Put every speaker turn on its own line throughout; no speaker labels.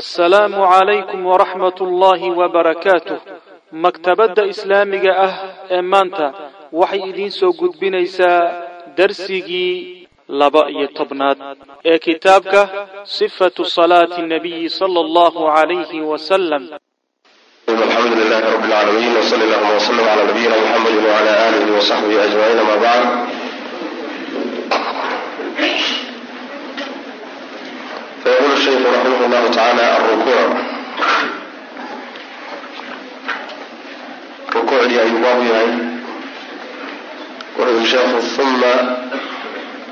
assalaamu calaykum waraxmat ullaahi wabarakaatuh maktabadda islaamiga ah ee maanta waxay idiin soo gudbinaysaa darsigii laba iyo tobnaad ee kitaabka sifatu salaati nabiyi sala allahu calayhi wasalam
fayaqulu shaykhu raximah llahu tacaala arukuuc rukuucdii ayuu baabu yahay wuxuu sheekhu uma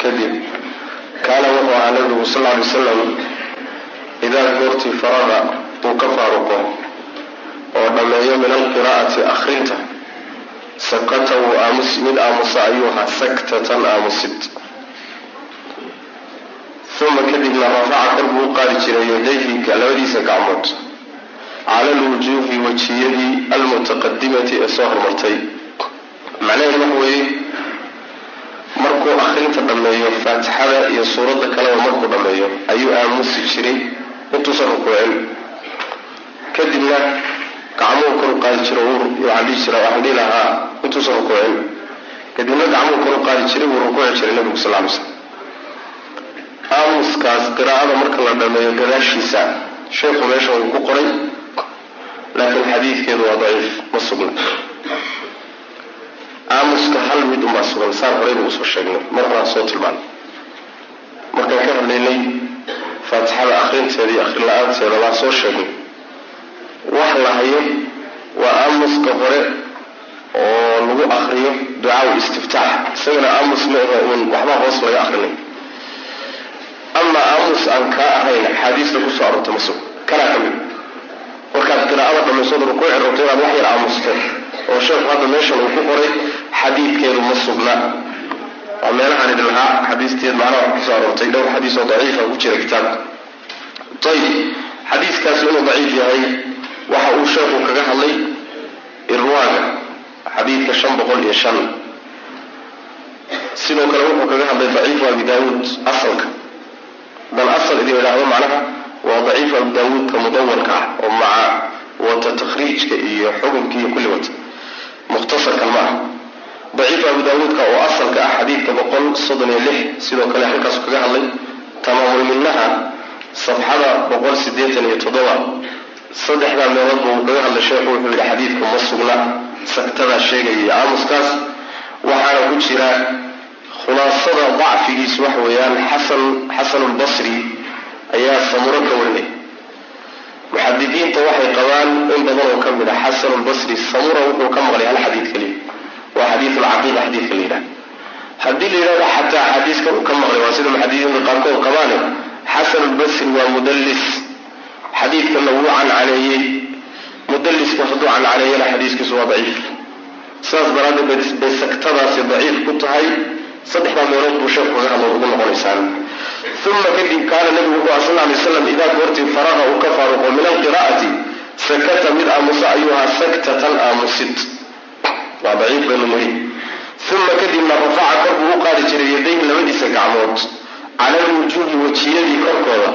kadib kaana wuxuu ahaa nabigu sal ly wasalam idaa goortii farada uu ka faaruqo oo dhammeeyo min alqiraa'ati akhrinta sakata wuu aamus mid aamusa ayuu ahaa saktatan aamusid uma kadibna rafaca kor buu u qaadi jiray yadayhi labadiisa gacmood. Cala alwujuuhi wajiyadii almutaqadimati ee soo hormartay macnaheedu waxa weeye markuu akhrinta dhammeeyo faatixada iyo suuradda kaleba markuu dhammeeyo ayuu aamusi jiray intuusan rukuucin. Kadibna gacmuhu kor u qaadi jira waxaan dhihi jira waxaan dhihi lahaa intuusan rukuucin. Kadibna gacmuhu kor u qaadi jiray wuu rukuuci jiray nabigu sal ly slam aamuskaas qiraa'ada marka la dhameeyo gadaashiisa sheekhu meesha uu ku qoray laakiin xadiidkeedu waa daciif ma sugna aamuska hal mid unbaa sugan saan horeyba u soo sheegnay mar horaan soo tilmaanay. Markaan ka hadlaynay faatixada akhrinteeda iyo akhrin la'aanteeda waan soo sheegnay. Wax la hayo waa aamuska hore oo lagu akriyo ducaa istiftaax. Isagana aamus ma ahe uun waxbaa hoos laga akrinay ama aamus aan kaa ahayn axaadiista ku soo aroortay ma sug. Kanaa ka mid. Markaad qiraa'ada dhammaysood rukuuci rabto inaad wax yar aamusto oo sheekhu hadda meeshan uu ku qoray xadiidkeedu ma sugna. Waa meelahaan idin lahaa xadiisteed macnaha ku soo aroortay dhowr xadiis oo daciifa ku jira kitaabka ayib xadiiskaasi inuu daciif yahay waxa uu sheekhu kaga hadlay irwaaga xadiidka shan boqol iyo shan. Sidoo kale wuxuu kaga hadlay daciifu abi daawuud asalka dan asal idin idhaahdo macnaha waa daciifu abi daawuudka mudawalka ah oo maca wata takhriijka iyo xukunka iyo kulli wata. Mukhtasarkan ma ah daciifu abi daawuudka oo asalka ah xadiidka boqol soddon iyo lix sidoo kale halkaasu kaga hadlay tamaamulminaha safxada boqol sideetan iyo toddoba. Saddexdaa meeloodba uu kaga hadlay sheekhu wuxuu yidhi xadiidku ma sugna saktadaa sheegaya iyo aamuskaas waxaana ku jira khulaasada dacfigiis waxa weeyaan xasan xasanulbasri ayaa samuro ka warinay muxadidiinta waxay qabaan in badan oo ka mid ah xasanulbasri samura wuxuu ka maqlay hal xadiid keliya waa xadiidulcaqiida xadiidka la yidhaha haddii la yidhahdo xataa xadiiskan uu ka maqlay waa sida muxadidiinta qaarkood qabaane. Xasanulbasri waa mudallis. Xadiidkanna wuu cancaneeyey mudallisku hadduu cancaneeyana xadiiskiisu waa daciif. Sidaas daraaddeed bay daciif ku tahay saddexdaa meelood buu sheekhu kaga hadlo ugu noqonaysaan. Uma kadib kaana nabigu wuxuu a sal lay slam idaa goortii faraqa uu ka faaruqo min alqiraa'ati sakata mid aamusa ayuu ahaa saktatan aamusid. Waa daciif baynu niri uma kadibna rafaca kor buu u qaadi jiray yadayhi labadiisa gacmood cala alwujuuhi wejiyadii korkooda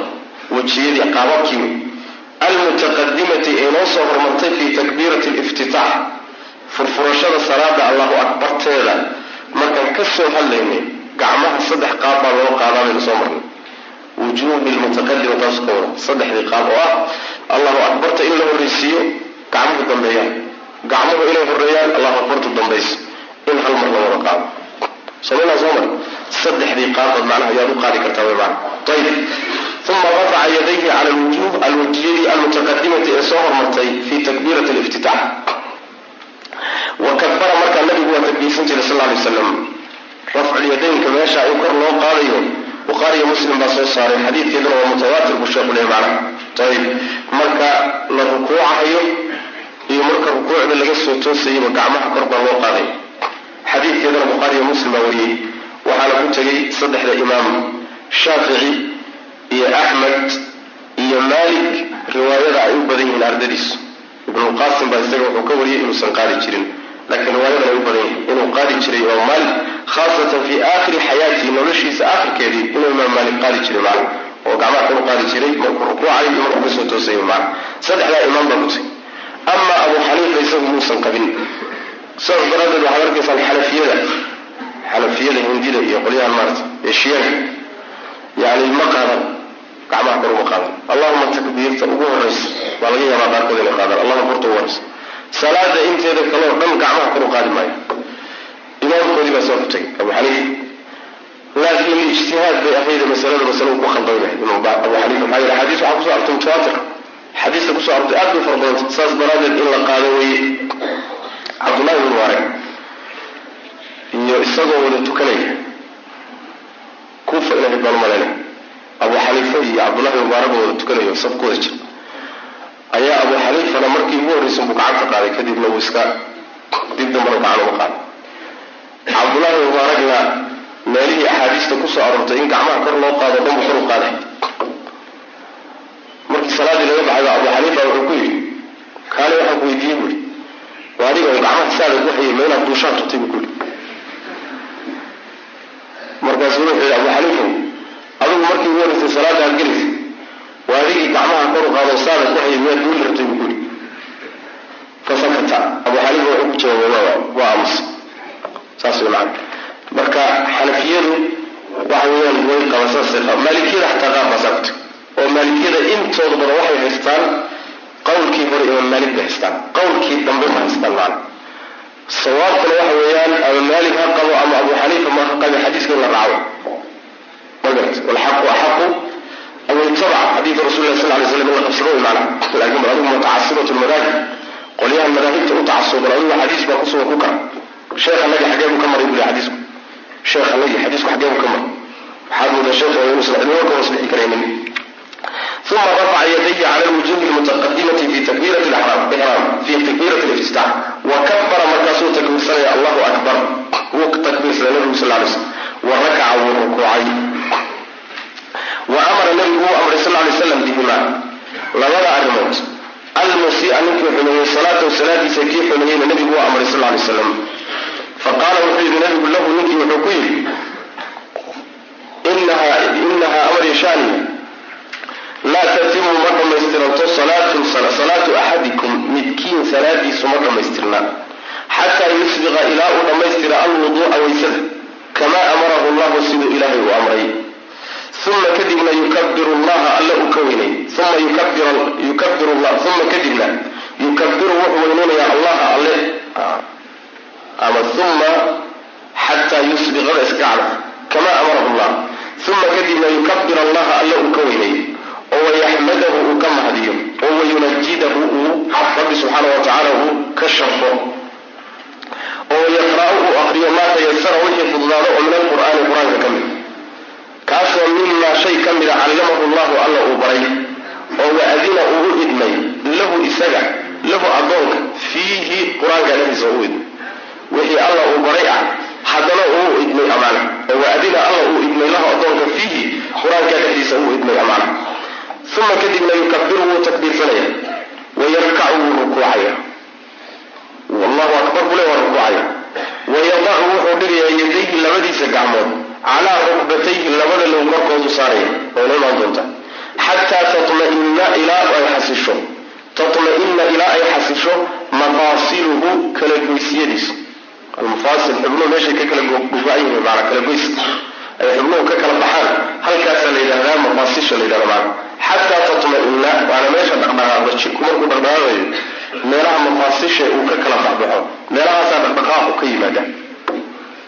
wejiyadii qaababkii. Almutaqadimati ee noo soo hormartay fii takbiirati liftitaax furfurashada salaada allahu akbarteeda markaan ka soo hadlaynay gacmaha saddex qaab baa loo qaadaa baynu soo marnay. Wujuuhi lmutaqadima taas ka wada saddexdii qaab oo ah allahu akbarta in la horreysiiyo gacmuhu dambeeyaan. Gacmuhu inay horeeyaan allahu akbartu dambayso in hal mar la wada qaado somalaa soo mar saddexdii qaabbaad macnaha ayaad u qaadi kartaa way macna ayib uma rafaca yadayhi cala alwujuh alwajiyadii almutaqadimati ee soo hormartay fi takbiirati liftitaax wa kabara markaa nabigu waa takbiirsan jiray sal lay slam rafculyadaynka meesha in kor loo qaadayo. Bukhaariyo muslim baa soo saaray xadiidkeeduna waa mutawaatir buu sheekhu leeyahy macnaha ayib marka la rukuucahayo iyo marka rukuucda laga soo toosayaba gacmaha kor baa loo qaaday. Xadiidkeeduna bukhaariyo muslim baa wariyey. Waxaana ku tegay saddexda imaam shaafici iyo axmed iyo maalik. Riwaayada ay u badan yihiin ardadiisu ibnulqaasim baa isaga wuxuu ka wariyey inuusan qaadi jirin. Laakiin riwaayadan ay badan yihiin inuu qaadi jiray imaam maalik khaasatan fii aakhiri xayaatihi noloshiisa aakhirkeedii inuu imaam maalik qaadi jiray macna oo gacmaha kor u qaadi jiray markuu rukuucayo iyo markuu ka soo toosay maana saddexdaa imaam baa kutay ama abu xaniifa isagu muusan qabin. Sidaas daraaddeed waxaad arkaysaan xanafiyada. Xanafiyada hindida iyo qolyahan maarata ee shiyaanka yani ma qaadan gacmaha kor uma qaadan allahuma takbiirta ugu horeysa waa laga yaabaa qaarkood inay qaadaan allahuma korta ugu horeysa salaada inteeda kaleo dhan gacmaha kor u qaadi maayo. Imaamkoodii baa soo kutay abu xaniifa laakiin ijtihaad bay ahayde masalada masale uu ku khaldamay abu xaniifa maxaa yidhi xadiis waxaa ku soo artay mutawaatir. Xadiista ku soo artay aad bay fara badanta saas daraaddeed in la qaado weeye. Cabdullahi bin mubaarek iyo isagoo wada tukanaya. Kuufa inay baan malayna abu xaniifa iyo mubaarak oo wada tukanayo saf ku wada jira ayaa abu xaniifana markii ugu horreysa buu gacanta qaaday kadibna wuu iska dib dambana gacan uma qaaday. Cabdullahi bin mubaarakna meelihii axaadiista ku soo aroortay in gacmaha kor loo qaado dhan buu kor u qaaday. Markii salaadii laga baxay abu xaniifa wuxuu ku yidhi kaale waxaan ku weydiiyey buui waa adiga oo gacmaha saada ku hayay ma inaad duushaan tutay buu ku yidhi. Markaasuu wuxuu yidhi abu xaniifa adigu markii ugu horeysay salaada aad gelaysa waa adigii gacmaha kor u qaado saada hayay miyaad duuli rabtay buu ku yidhi fasakata abu xaniifa wuxuu ku jawaabay waa aamus saas way macana marka xanafiyadu waxa weeyaan way qaba saasay maalikiyada xataa qaar baa saa kutay oo maalikiyada intooda badan waxay haystaan qowlkii hore imaam maalik bay haystaan. Qowlkii dambe ma haystaan macana sawaabkuna waxa weeyaan ama maalik ha qabo ama abu xaniifa ma ha qabi xadiiska la raaco walxaqu axaqu aw yutabac xadiida rasul lah sal lay slam in la qabsado way macana laakiin bal wa wa rakaca wuu rukuucay wa amara nabigu wuu amray sal lay slam bihima. Labada arrimood. Almusia ninkii xumeeyey salaatahu salaadiisa kii xumeeyeyna nabigu wuu amray sal lay slam faqaala wuxuu yidhi nabigu lahu ninkii wuxuu ku yidhi inahaa amar yashaani laa tatimu ma dhammaystiranto salaatu axadikum midkiin salaadiisu ma dhammaystirna xataa yusbiqa ilaa uu dhammaystira alwuduu'a waysada kamaa amarahu llahu siduu ilaahay uu amray uma kadibna yukabiru llaha alla uu ka weynay uma kadibna yukabiru wuxuu weyneynayaa allaha alle ama uma xataa yusbiqada iska cadaf kamaa amarahu llah uma kadibna yukabir allaha alla uu ka weynay oo wayaxmadahu uu ka mahdiyo oo wayunajidahu uu rabbi subxaana wa tacaala uu ka sharfo oo yaqra'u uu aqriyo maa tayasara wixii fududaado oo min alqur'aani qur'aanka ka mid kaasoo mimaa shay ka mida callamahu llahu alla uu baray oo waadina uu u idmay lahu isaga lahu addoonka fiihi qur'aanka dhexdiisa u idmay. Wixii alla uu baray ah haddana uu idmay amaana. Oo waadina alla uu idmay lahu addoonka fiihi qur'aanka dhexdiisa uu idmay amaana. Uma kadibna yukabiru wuu takbiirsanaya wayarkacu wuu rukuucaya. Wallahu akbar bule waa rukuucaya. Wayadacu wuxuu dhigaya yadayhi labadiisa gacmood calaa rukbatayhi labada low korkoodu saaraya oo imaan doonta. Xataa tatmaina ilaa ay xasisho. Tatma-ina ilaa ay xasisho mafaasiluhu kala goysiyadiisa almafaasil xubnuhu meeshay ka kala gogo-an yihiin maanaa kala goys. Ay xubnuhu ka kala baxaan. Halkaasaa la yidhahdaa mafaasisha la yidhahda maana xataa tatma-ina waana meesha dhaqdhaqaaqda jidku markuu dhaqdhaqaaqayo meelaha mafaasisha uu ka kala baxbaxo meelahaasaa dhaqdhaqaaqu ka yimaada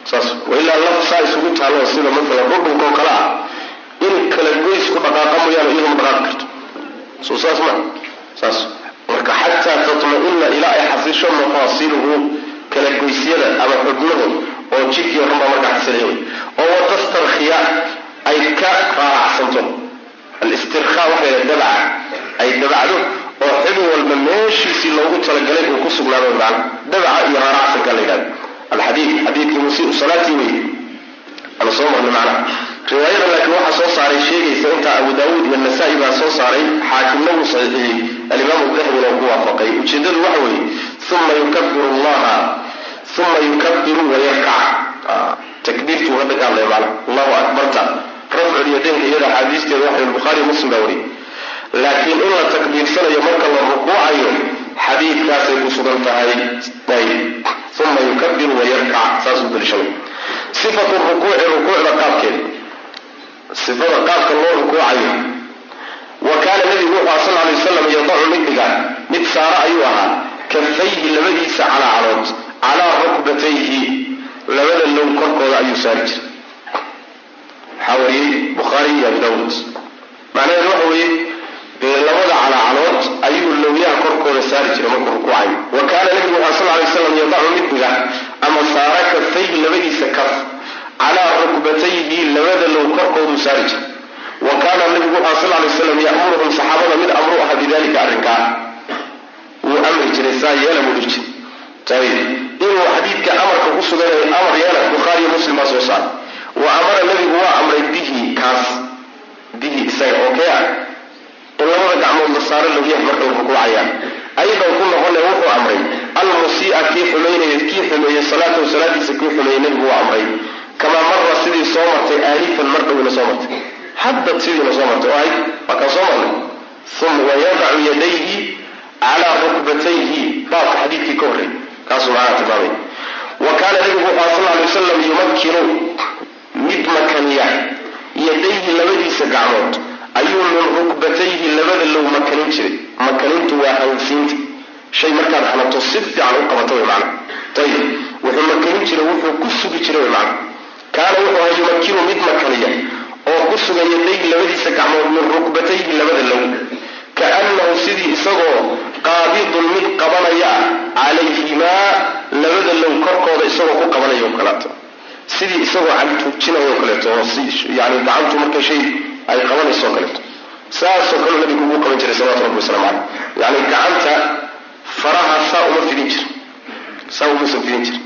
saas wailaa laf saa isugu taalo sida dhudhunka oo kale ah in kala goys ku dhaqaaqa mooyaane iyadu ma dhaqaaqi karto. Soo saas ma saas. Marka xataa tatma-ina ilaa ay xasisho mafaasiluhu kala goysyada ama xubnuhu oo jidkii o dhan xasilaya oo watastarkhiya ay ka raaracsanto alistirkhaa waxay la dabca ay dabacdo oo xubin walba meeshiisii loogu talagalay uu ku sugnaado dabca iyo raaracsanka la yidhahdo alxadiid xadiidkii musiiu salaatii wey ana soo marnay macnaha riwaayada laakiin waxaa soo saaray sheegaysa intaa abu daawuud iyo nasaa-i baa soo saaray xaakimna wuu saxiixiyey alimaamu dahabina uu ku waafaqay ujeedadu waxa weeye uma yukabiru llaha uma yukabiru wayarkac takbiirtuu hadda ka hadlaya macna allahu akbarta rafculyadaynka iyada axaadiisteeda waxa bukhaari muslim baa wariyay laakiin in la takbiirsanayo marka la rukuucayo xadiidkaasay ku sugan tahay. Uma yukabiru wayarkac saasuu rukuuci rukuucda qaabkeeda sifada qaabka loo rukuucayo. Wa kaana nabigu wuxuu sal alay wasalam yadacu mid mid saara ayuu ahaa. Kafayhi labadiisa calaacalood calaa rukbatayhi. Labada low korkooda ayuu saari jiray. Waxaa wariyey bukhaari iyo abu daawuud macnaheedu waxa weeye labada calaacalood ayuu lowyaha korkooda saari jiray markuu rukuucayo wa kaana nabigu wuxu sal alay slam yadacu mid ama saara kafayhi labadiisa kaf calaa rukbatayhi labada low korkooduu saari jiray. Wa kaana nabigu wuxu sal lay slam ya'muruhum saxaabada mid amru aha bidalika arrinkaa wuu amri jiray saa yeela buu dhihi jiray. Inuu xadiidka amarka ku suganay amar yeela bukhaariyo muslim baa soo saaray wa amara nabigu waa amray bihi kaas. Bihi isaga ah in labada gacmood la saaro lowyaha marka la rukuucayaan aydan ku noqone wuxuu amray almusii'a kii xumaynaya kii xumeeyey salaatahu salaadiisa kii xumeeyey nabigu waa amray. Kamaa mara sidii soo martay aanifan mar dhowina soo martay. Haddad sidiina soo martay. Oo ahayd waa kaan soo marnay. Uma wayadacu yadayhi calaa rukbatayhi. Baabka xadiidkii ka horreey kaasuu macnaha tilmaamay. Wa kaana nabigu wuxuu sal alay wasalam yumakkinu mid makaniya yadayhi labadiisa gacmood ayuu min rukbatayhi labada low makanin jiray. Makanintu waa hansiinta shay markaad hanato si fiican u qabato way macna. Ayib wuxuu makanin jiray wuxuu ku sugi jiray way macna. Kaana wuxuu ahaa yumakkinu mid makaniya oo ku suga yadayhi labadiisa gacmood min rukbatayhi labada low. Kaannahu sidii isagoo qaabidun mid qabanaya calayhimaa labada low korkooda isagoo ku qabanaya o kaleeto sidii isagoo cagtuujinaya o kaleeto oo yani gacantu marka shay ay qabanayso kaleeto. Saasoo kaleu nabigu ugu qaban jiray salawatu rabbi waslamu caleyh yani gacanta faraha saa uma fidin jir saa umuusan fidin jir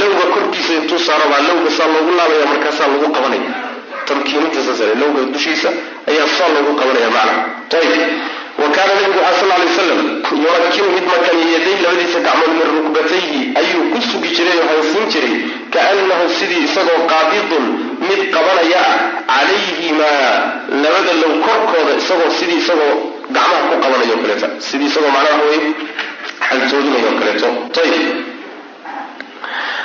lowga korkiisa intuu saaro baa lowga saa loogu laabaya markaasaa lagu qabanaya. Tamkiininta saasale lowga dushiisa ayaa saa loogu qabanaya macna. Ayib wa kaana nabigu waxaa sal lay wasalam yumakkinu mid makaniya yaday labadiisa gacmood min rukbatayhi ayuu ku sugi jiray oo hansiin jiray kaannahu sidii isagoo qaabidun mid qabanaya ah calayhimaa labada low korkooda isagoo sidii isagoo gacmaha ku qabanayo o kaleeto sidii isagoo macnaha xaltoodinayo o kaleeto ayib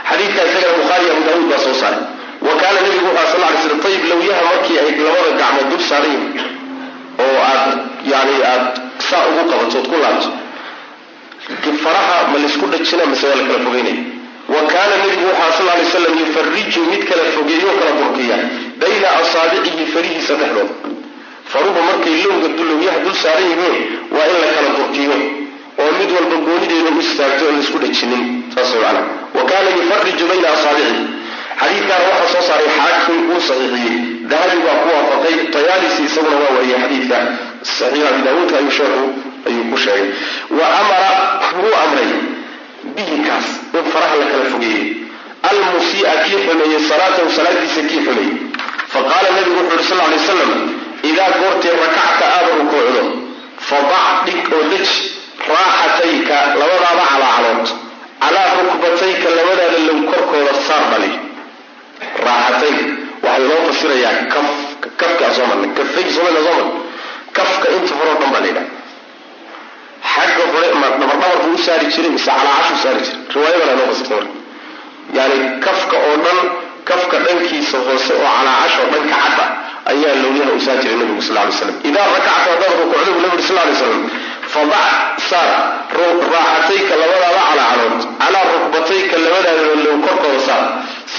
xadiidka isagana bukhaari abu daawuud baa soo saaray wa kaana nabigu wuxuu sal lay slam ayib lowyaha markii ay labada gacmood dul saaran yihiin oo aad yani aad saa ugu qabato ood ku laabto. Faraha ma laysku dhajina mise waa la kala fogeynaya. Wa kaana nabigu waxaa sal lay slam yufariju mid kala fogeeyo kala durkiya bayna asaabicihi farihiisa dhexdooda faruhu markay lowga lowyaha dul saaran yihiin waa in la kala durkiyo oo mid walba goonideeda u istaagto oon la isku dhajinin. Saas mana wa kaana yufariju bayna asaabicihi xadiidkaana waxaa soo saaray xaakim uu saxiixiyey. Dahabi baa ku waafaqay. Tayaalisi isaguna waa wariyay xadiidka. Saxiix abi daawuudka ayuu sheekhu ayuu ku sheegay. Wa amara wuu amray bihi in faraha la kala fogeeyey almusii'a kii xumeeyey salaatahu salaadiisa kii xumeeyey faqaala nabigu wuxu uhi sal lay wasalam idaa goortee rakacta aada rukuucdo fadac dhig oo dej raaxatayka labadaada calaacalood calaa rukbatayka labadaada low korkooda saar dhali raaxatayn waxaa loo fasirayaa kaf kafka soo marnay kafay soomali soo marnay kafka inta horeo dhan baa la yidhaha xagga hore ma u saari jiray mise calaacashu saari jiray. Riwaayadana loo fasirta marka yani kafka oo dhan kafka dhankiisa hoose oo calaacash oo dhanka cad ah ayaa lowyaha u saari jiray nabigu sal lay slam idaa rakacta haddaad rukuucda bu nabi sal lay slam fadac saar raaxatayka labadaada calaacalood calaa rukbatayka labadaada low korkooda saar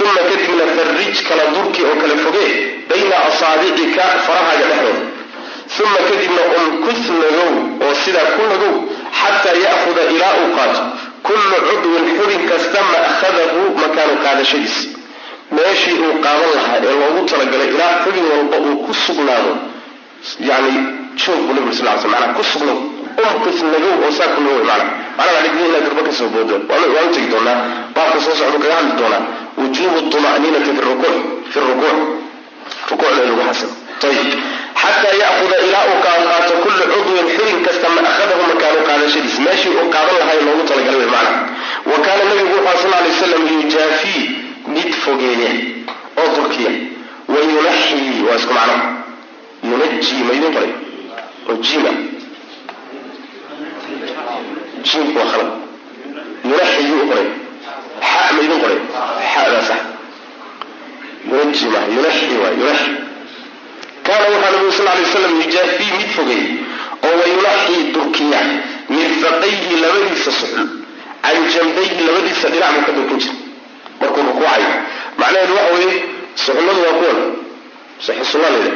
uma kadibna farrij kala durki oo kala fogee bayna asaabicika farahaaga dhexdooda uma kadibna umkus nagow oo sidaa ku nagow xataa ya'huda ilaa uu qaato. Kullu cudwin xubin kasta ma'khadahu makaanu qaadashadiis. Meeshii uu qaadan lahaa ee loogu talagalay ilaa xubin walba uu ku sugnaado yani joog buu nabi sal sl manaa ku sugnow umkus nagow oo saa ku nagow mana manaa dhigni inaa garba ka soo boodo. Waan u tegi doonaa baabka soo socdu kaga hadli doonaa wujubu طma'niinati fi rukuuc rukuucda in lagu xasilo ayib xataa ya'huda ilaa uu qaato kullu cudwin xubin kasta ma akhadahu makaanu qaadashadiis meeshii uu qaadan lahaa loogu talagalay wy macna wa kaana nabigu wuxuu sal lay waslam yujaafii mid fogeeya oo durkiya wayunaxii waa isku macno yunaji ma idin qoray oo jiima jiimku waa khalad yunaxi yuu qoray kaana waxaa nabigu sal lay slam yujaafii mid fogay oo wayunaxii durkiya mirfaqayhi labadiisa suxul can jambayhi labadiisa dhinac buu ka durkin jira markuu rukuucayo macnaheedu waxa weeye suxulladu waa kuwan. Sunnaleda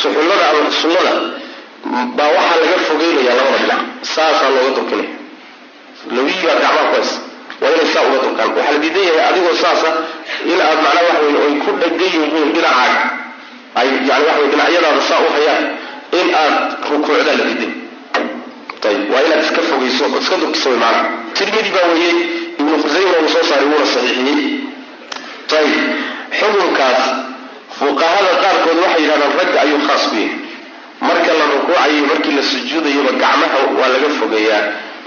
suxullada ama sunnada baa waxaa laga fogeynaya labada dhinac. Saasaa looga durkinaya. Lawigii baa gacmaha ku haysa waa inay saa uga durkaan waxaa la diidan yahay adigoo saasa in aad macnaa waxa weye ay ku dhagan yihiin dhinacaaga ay yani waxa wey dhinacyadaada saa u hayaan in aad rukuucdaa la diiday ayib waa inaad iska fogeyso oo iska durkiso way maana tirmidi baa weeyey ibnu khusayma uu soo saaray wuuna saxiixiyey ayib xukunkaas fuqahada qaarkood waxay yidhahdaan ragga ayuu khaas ku yahay marka la rukuucayo markii la sujuudayaba gacmaha waa laga fogeeyaa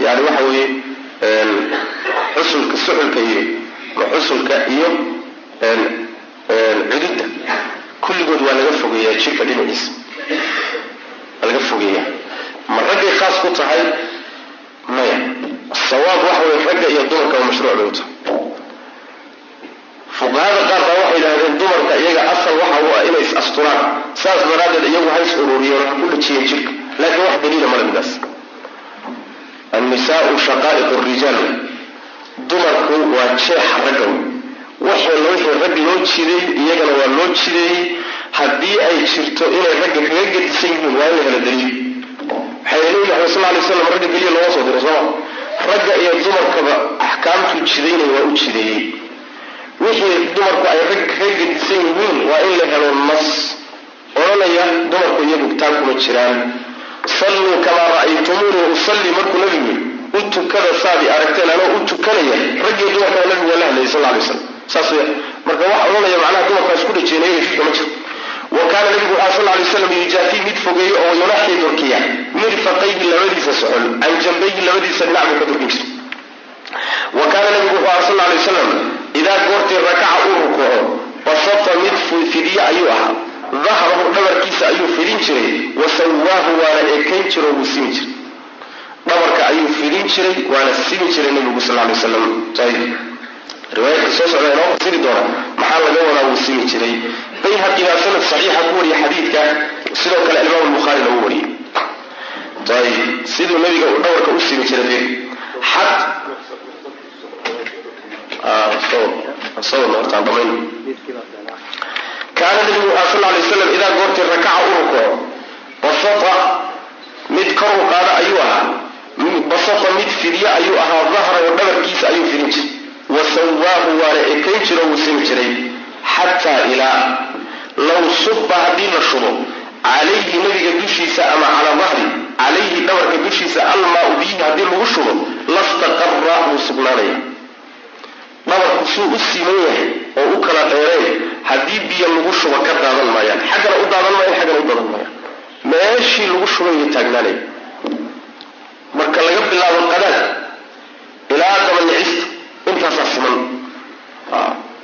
yani waxa weeye xusulka suxulka iyo xusulka iyo cududda kulligood waa laga fogeeyaa jirka dhinaciisa. Waa laga fogeeyaa. Ma raggay khaas ku tahay? Maya. Sawaab waxa weye ragga iyo dumarka waa mashruuc bay fuqahada qaar baa waxay yidhahdeen dumarka iyaga asal waxa u ah inay is asturaan. Saas daraaddeed iyagu ha is ururiyeen ha ku dhajiyeen jirka laakiin wax daliila male midaas annisaau shaqaa'iqu rijaal dumarku waa jeexa ragga waxeena wixii rag loo jiday iyagana waa loo jideeyey haddii ay jirto inay ragga kaga gedisan yihiin waa in la helo daliil. Waxay leeyihi maxamed sal lay slam ragga keliya looga soo diray sooma ragga iyo dumarkaba axkaamtuu jidaynay waa u jideeyey wixii dumarku ay ragga kaga gedisan yihiin waa in la helo nas. Odhanaya dumarku iyagu taan kuma jiraan salluu kamaa ra'aytumuunii usalli markuu nabigu u tukada saadii aragteen anoo u tukanaya. Raggii dumarkaba nabigu waa la hadlayay sal lay slam saas weya marka waxa odhanaya macnaha dumarkaas ku dhajeenaya jidka ma jiro. Wa kaana nabigu waxaa sal lay slam yujaafii mid fogeeyo oo yunaxii durkiya mirfaqayhi labadiisa socol can jambayhi labadiisa dhinac buu ka durkin jira wa kaana nabigu wuxuu aha sal lay wasalam idaa goortii rakaca uu rukuuco basata mid fidiye ayuu ahaa dahrahu dhabarkiisa ayuu fidin jiray. Wa sawaahu waana ekayn jiro wuu simi jiray. Dhabarka ayuu fidin jiray waana simi jiray nabigu sal lay wasalam ayb riwaayadka soo socda inoo fasiri doona maxaa laga wadaa wuu simi jiray? Bayhaqi baa sanad saxiixa ku wariyay xadiidka sidoo kale alimaam bukhaari lagu wariyey. Ayb siduu nabiga dhabarka u simi jiray kaana nabigu waxaa sal lay waslam idaa goortii rakaca u rukuuco basata mid kor u qaada ayuu ahaa. Basata mid fidye ayuu ahaa dahrahu dhabarkiisa ayuu fidin jiray. Wa sawaahu waana ekayn jiro wuu simi jiray. Xataa ilaa low subba haddii la shubo calayhi nabiga dushiisa ama calaa dahri calayhi dhabarka dushiisa almaau biyihi haddii lagu shubo lastaqara wuu sugnaanaya dhabarku suu u siman yahay oo u kala dheereen haddii biyo lagu shubo ka daadan maayaan. Xaggana u daadan maayaan xaggana u daadan maayaan. Meeshii lagu shubay way taagnaanaya marka laga bilaabo qadaad ilaa dabanicista intaasaa siman.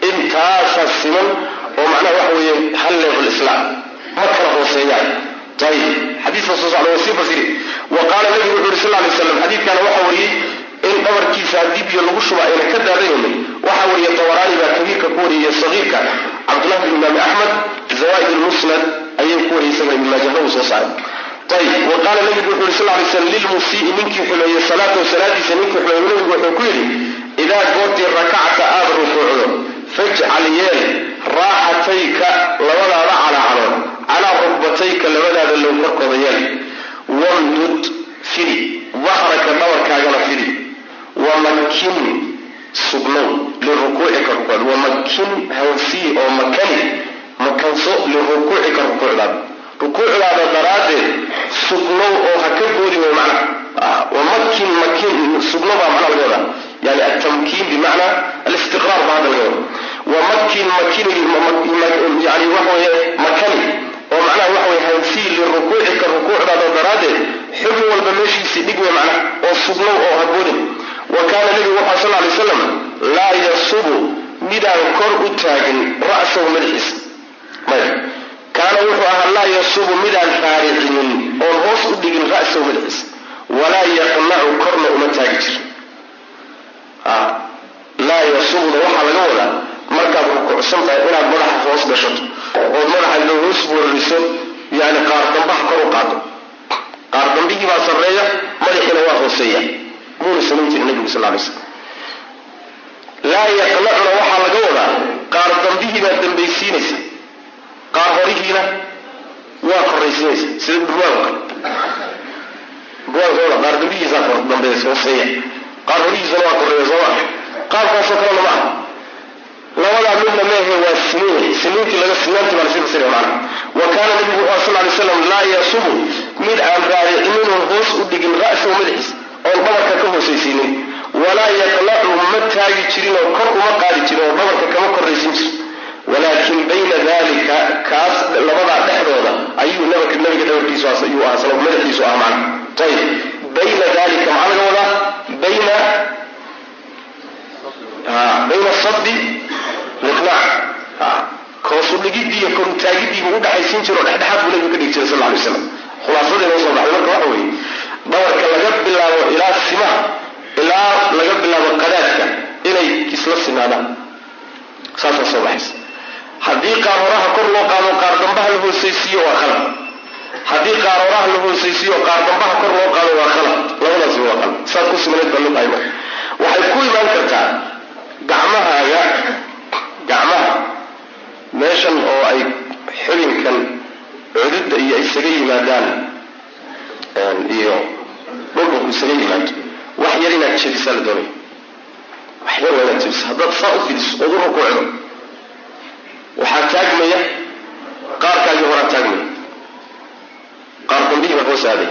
Intaasaa siman oo macnaha waxa weeye hal level islaam. Ma kala hooseeyaan ayib xadiiska soo socda waa sii fasiri. Wa qaala nabigu wuxu yuri sal lay slam wariyey in dhabarkiisa haddii biyo lagu shuba ka daadanaynin waxaa wariya tabaraani baa kabiirka ku wariyay sagiirka cabdullahi bin imaami axmed zawaaid lmusnad ayay ku wariyay isaga ibn maajahna uu soo saaray. Ayib wa qaala nabigu wuxu yuri sal lay slam lilmusii'i ninkii xumeeyey salaatahu salaadiisa ninkii xumeeyey. Nabigu wuxuu ku yidhi idaa goortii rakacta aada rukuucdo fajcal yeel raaxatayka labadaada calaacalood calaa rukbatayka labadaada low korkooda yeel wamdud fidi dahraka dhabarkaagana fidi wamakin sugnow lirukuucika rukuucd wamakin hansii oo makani makanso lirukuucika rukuucdaada rukuucdaada daraaddeed sugnow oo ha ka boodi way macna wamakin makin sugno baa macna laga yani altamkiin bimacnaa alistiqraar baa hadda laga wada wamakin makini yani makani oo macnaha waxaweye hansii lirukuucika rukuucdaada daraaddeed xubin walba meeshiisii dhig wey macnaha oo sugnow oo haboodin wa kaana nabigu waxaa sal lay slam laa yasubu midaan kor u taagin ra'sahu madaxiisa maya kaana wuxuu ahaa laa yasubu midaan raaricinin oon hoos u dhigin ra'sahu madaxiisa walaa yaqnacu korna uma taagi jirin. Laa yasubuda waxaa laga wadaa markaad rukuucsan tahay inaad madaxa hoos gashato ood madaxa hoos warriso yani qaar dambaha kor u qaado. Qaar dambihii baa sarreeya madaxiina waa hooseeya muuna samayn jirin nabigu sal lay slam laa yaqnacuna waxaa laga wadaa qaar dambihii baad dambaysiinaysa qaar horihiina waa koraysiinaysa. Sida burwaanka burwaanka qaar dambihiisaa dambeys hooseeya qaar horihiisana waa koreeya sooma qaabkaasoo kalena ma aha. Labadaa midna meehe waa siniin siniintii laga sinaantii baa la sii fasiraya macana wa kaana nabigu sal lay slam laa yasubu mid aan raaricinin hoos u dhigin ra'sahu madaxiisa oon dhabarka ka hoosaysiinin. Walaa yaqnacu ma taagi jirin oo kor uma qaadi jirin oo dhabarka kama korraysin jir walaakin bayna dalika kaas labadaa dhexdooda ayuu nabiga nabiga dhabarkiisu ayuu ahaa sal madaxiisu ahaa macana ayib bayna dalika maxaa laga wadaa bayna bayna sadi liqnaac koosudhigidii iyo korutaagidiibu udhaxaysiin jiro dhexdhexaad buu nabigu ka dhigi jiray sal ly slam khulaasadeena u soo baxday marka waxa weeye dhabarka laga bilaabo ilaa simaha ilaa laga bilaabo qadaadka inay isla sinaadaan. Saasaa soo baxaysa. Haddii qaar horaha kor loo qaado qaar dambaha la hoosaysiiyo waa khalad. Haddii qaar horaha la hoosaysiiyo qaar dambaha kor loo qaado waa khalad. Labadaasi waa khalad. Saad ku simaneed baa loo qahay marka waxay ku imaan kartaa gacmahaaga gacmaha meeshan oo ay xubinkan cududda iyo isaga yimaadaan iyo dhulbaku isaga yimaado wax yar inaad jebisaa la doonaya wax yar waa inaad jebisa haddaad saa u fidiso ood rukuucdo waxaa taagmaya qaarkaagii horaa taagmaya. Qaar dambihii baa hoos aaday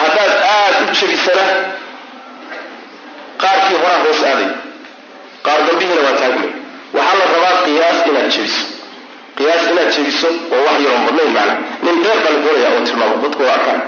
haddaad aada u jebisana qaarkii horaa hoos aaday qaar dambihiina waa taagmay. Waxaa la rabaa qiyaas inaad jebiso qiyaas inaad jebiso oo wax yaroon badnayn macna. Nin dheer baa la doonaya oo tilmaamo dadku arkaan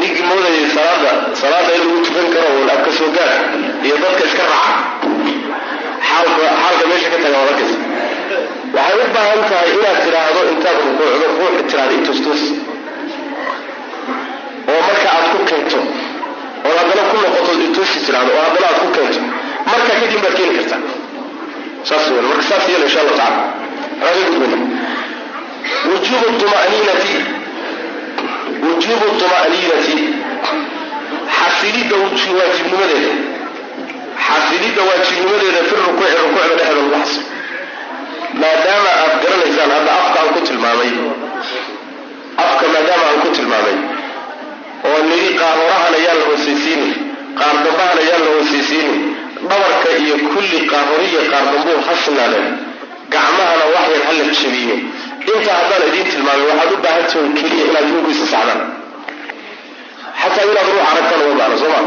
ninkii moodayay salaada salaada u baahan tahay inaad tidhaahdo intaad rukuucdo oo marka aad ku keento oo haddana ku noqoto intoosi tiraahdo oo haddana aad ku keento marka kadib baad keeni kartaa. Saas weyn marka saas yeela insha allah tacala raga gudbayna wujubu tuma'niinati. Wujuubu tuma'niinati. Xasilidda waajibnimadeeda xasilidda waajibnimadeeda fi rukuuci rukuucda dhexda lagu xasilo maadaama aad garanaysaan hadda afka aan ku tilmaamay. Afka maadaama aan ku tilmaamay. Oo nidhi qaar horahan ayaan la hoosaysiinin qaar dambahan ayaan la hoosaysiinin dhabarka iyo kulli qaar horiya qaar dambuu ha sinaadeen gacmahana wax yar ha la jabiyo inta haddaan idiin tilmaamay waxaad u baahan tihiin keliya inaad idinku isa saxdaan. Xataa inaad ruux aragtaan uma baahna soo ma?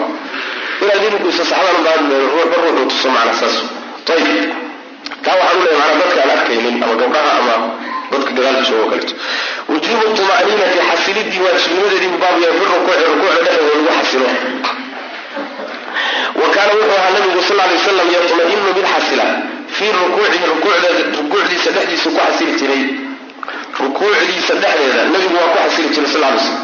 Inaad idinku isa saxdaan ubaahan ruuxuu tuso macna saas. Ayib taa waxaan u macnaa dadka aan arkaynin ama gabdhaha ama dadka gadaalka joogo kaleto wujuubu tuma'niinati xasilidii waajibnimadeedii buu baab yahay fi rukuuci rukuucda dhexdeeda lagu xasilo wa kaana wuxuu ahaa nabigu sal lay wasalam yatma'inu mid xasila fii rukuucihi rukuucdiisa dhexdiisu ku xasili jiray. Rukuucdiisa dhexdeeda nabigu waa ku xasili jiray sal lay slam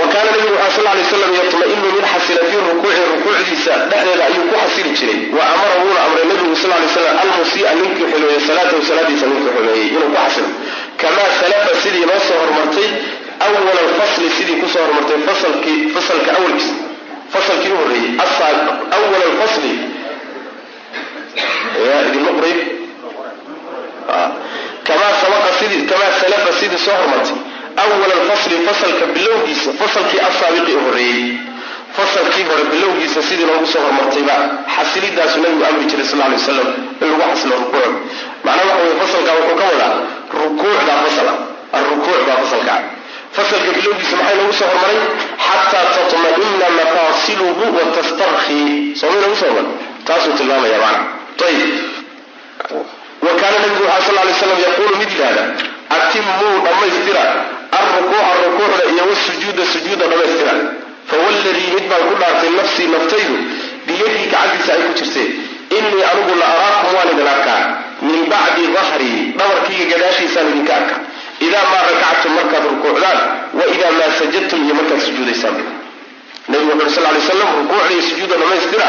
wa kaana nabigu waxaa sal lay slam yatma'inu xasila fii rukuuci rukuucdiisa dhexdeeda ayuu ku xasili jiray. Wa amara wuuna amray nabigu sal lay slam almusii'a ninkii xumeeyey salaatahu salaadiisa ninkii xumeeyey inuu ku xasilo kamaa salafa sidii noo soo hormartay awala alfasli sidii ku soo hormartay fasalka awalkiisa fasalkii u horreeyey awala alfasli. Yaa idinma qoray kamaa sabaqa sidii kamaa salafa sidii soo hormartay awala alfasli fasalka bilowgiisa fasalkii asaabiqi u horreeyey fasalkii hore bilowgiisa sidii noogu soo hormartayba xasilidaasu nabigu amri jiray sal lay wasalam in lagu xasilo rukuuc macnaha waxa weye fasalka wuxuu ka wadaa rukuucdaa fasala alrukuuc baa fasalka. Fasalka bilowgiisa maxay noogu soo hormaray? Xataa tatma'ina mafaasiluhu wa tastarkhii soomay soo hormar taasuu tilmaamaya macna. Ayib wa kaana nabigu waxaa sal lay slam yaquulu mid yidhahda atimuu dhammaystira alrukuuca rukuucda iyo wasujuuda sujuuda dhammaystira. Fawalladii mid baan ku dhaartay nafsii naftaydu biyadii gacantiisa ay ku jirteen innii anigu la araakum waan idin arkaa min bacdi dahrii dhabarkayga gadaashiisaan idinka arka idaa maa rakactum markaad rukuucdaan wa idaa maa sajadtum iyo markaad sujuudaysaan. Nabigu wuxu sal lay slam rukuucda iyo sujuuda dhammaystira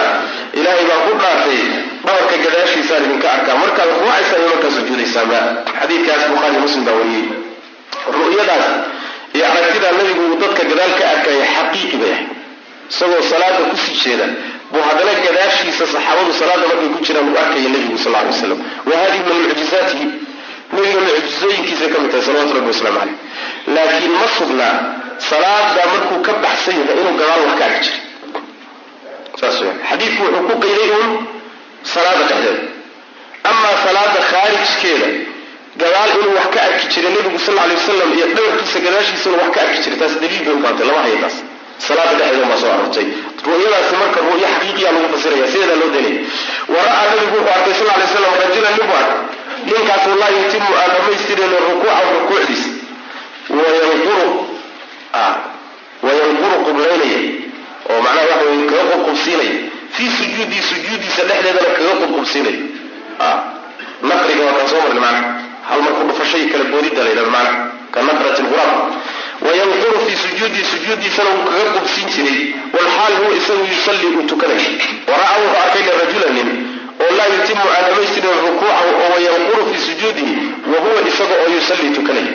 ilaahay baan ku dhaartay dhabarka gadaashiisaan idinka arkaa markaad rukuucaysaan iyo markaad sujuudaysaanba xadiidkaas bukhaari muslim baa wariyey. Ru'yadaas iyo aragtidaa nabigu uu dadka gadaal ka arkaya xaqiiqi bay ahayd. Isagoo salaada ku sii jeeda buu haddana gadaashiisa saxaabadu salaada markay ku jiraan uu arkaya nebigu sal lay waslam wa hadihi min mucjizaatihi nabiga mucjizooyinkiisa ka mid tahay salawatu rabbi waslamu caleyh laakiin ma sugnaa salaada markuu ka baxsan yahay inuu gadaal wax ka arki jiray. Saas w xadiidku wuxuu ku qayday uun salaada dhexdeeda. Amaa salaada khaarijkeeda gadaal inuu wax ka arki jiray nabigu sal lay wasalam iyo dhabarkiisa gadaashiisa inuu wax ka arki jiray. Taas daliil bay u baantay lama haya taas. Salaada dhexdeeda baa soo arortay ru'yadaasi marka ru'yo xaqiiqiya lagu fasiraya sideedaa loo daynaya wa ra'aa nabigu wuxuu arkay sal lay slam rajulan nin buu arkay. Ninkaasoo laa yutimu aan dhammaystirin rukuucahu rukuucdiisa wayanquru wayanquru qublaynaya oo macnaha waxa weye kaga qubqubsiinaya fii sujuudii sujuudiisa dhexdeedana kaga qubqubsiinaya naqriga waa kaan soo marnay macnaha. Hal marku dhufashay kala boodidda la yidhahdo macnaha. Ka naqrati lghuraab wayanquru fii sujuudii sujuudiisana wuu kaga qubsiin jiray walxaal huwa isagu yusallii uu tukanayo wara'a wuxuu arkay lirajula nin oo laa yutimu aan dhamaystirin rukuucahu oo wayanquru fii sujuudihi wa huwa isaga oo yusallii tukanaya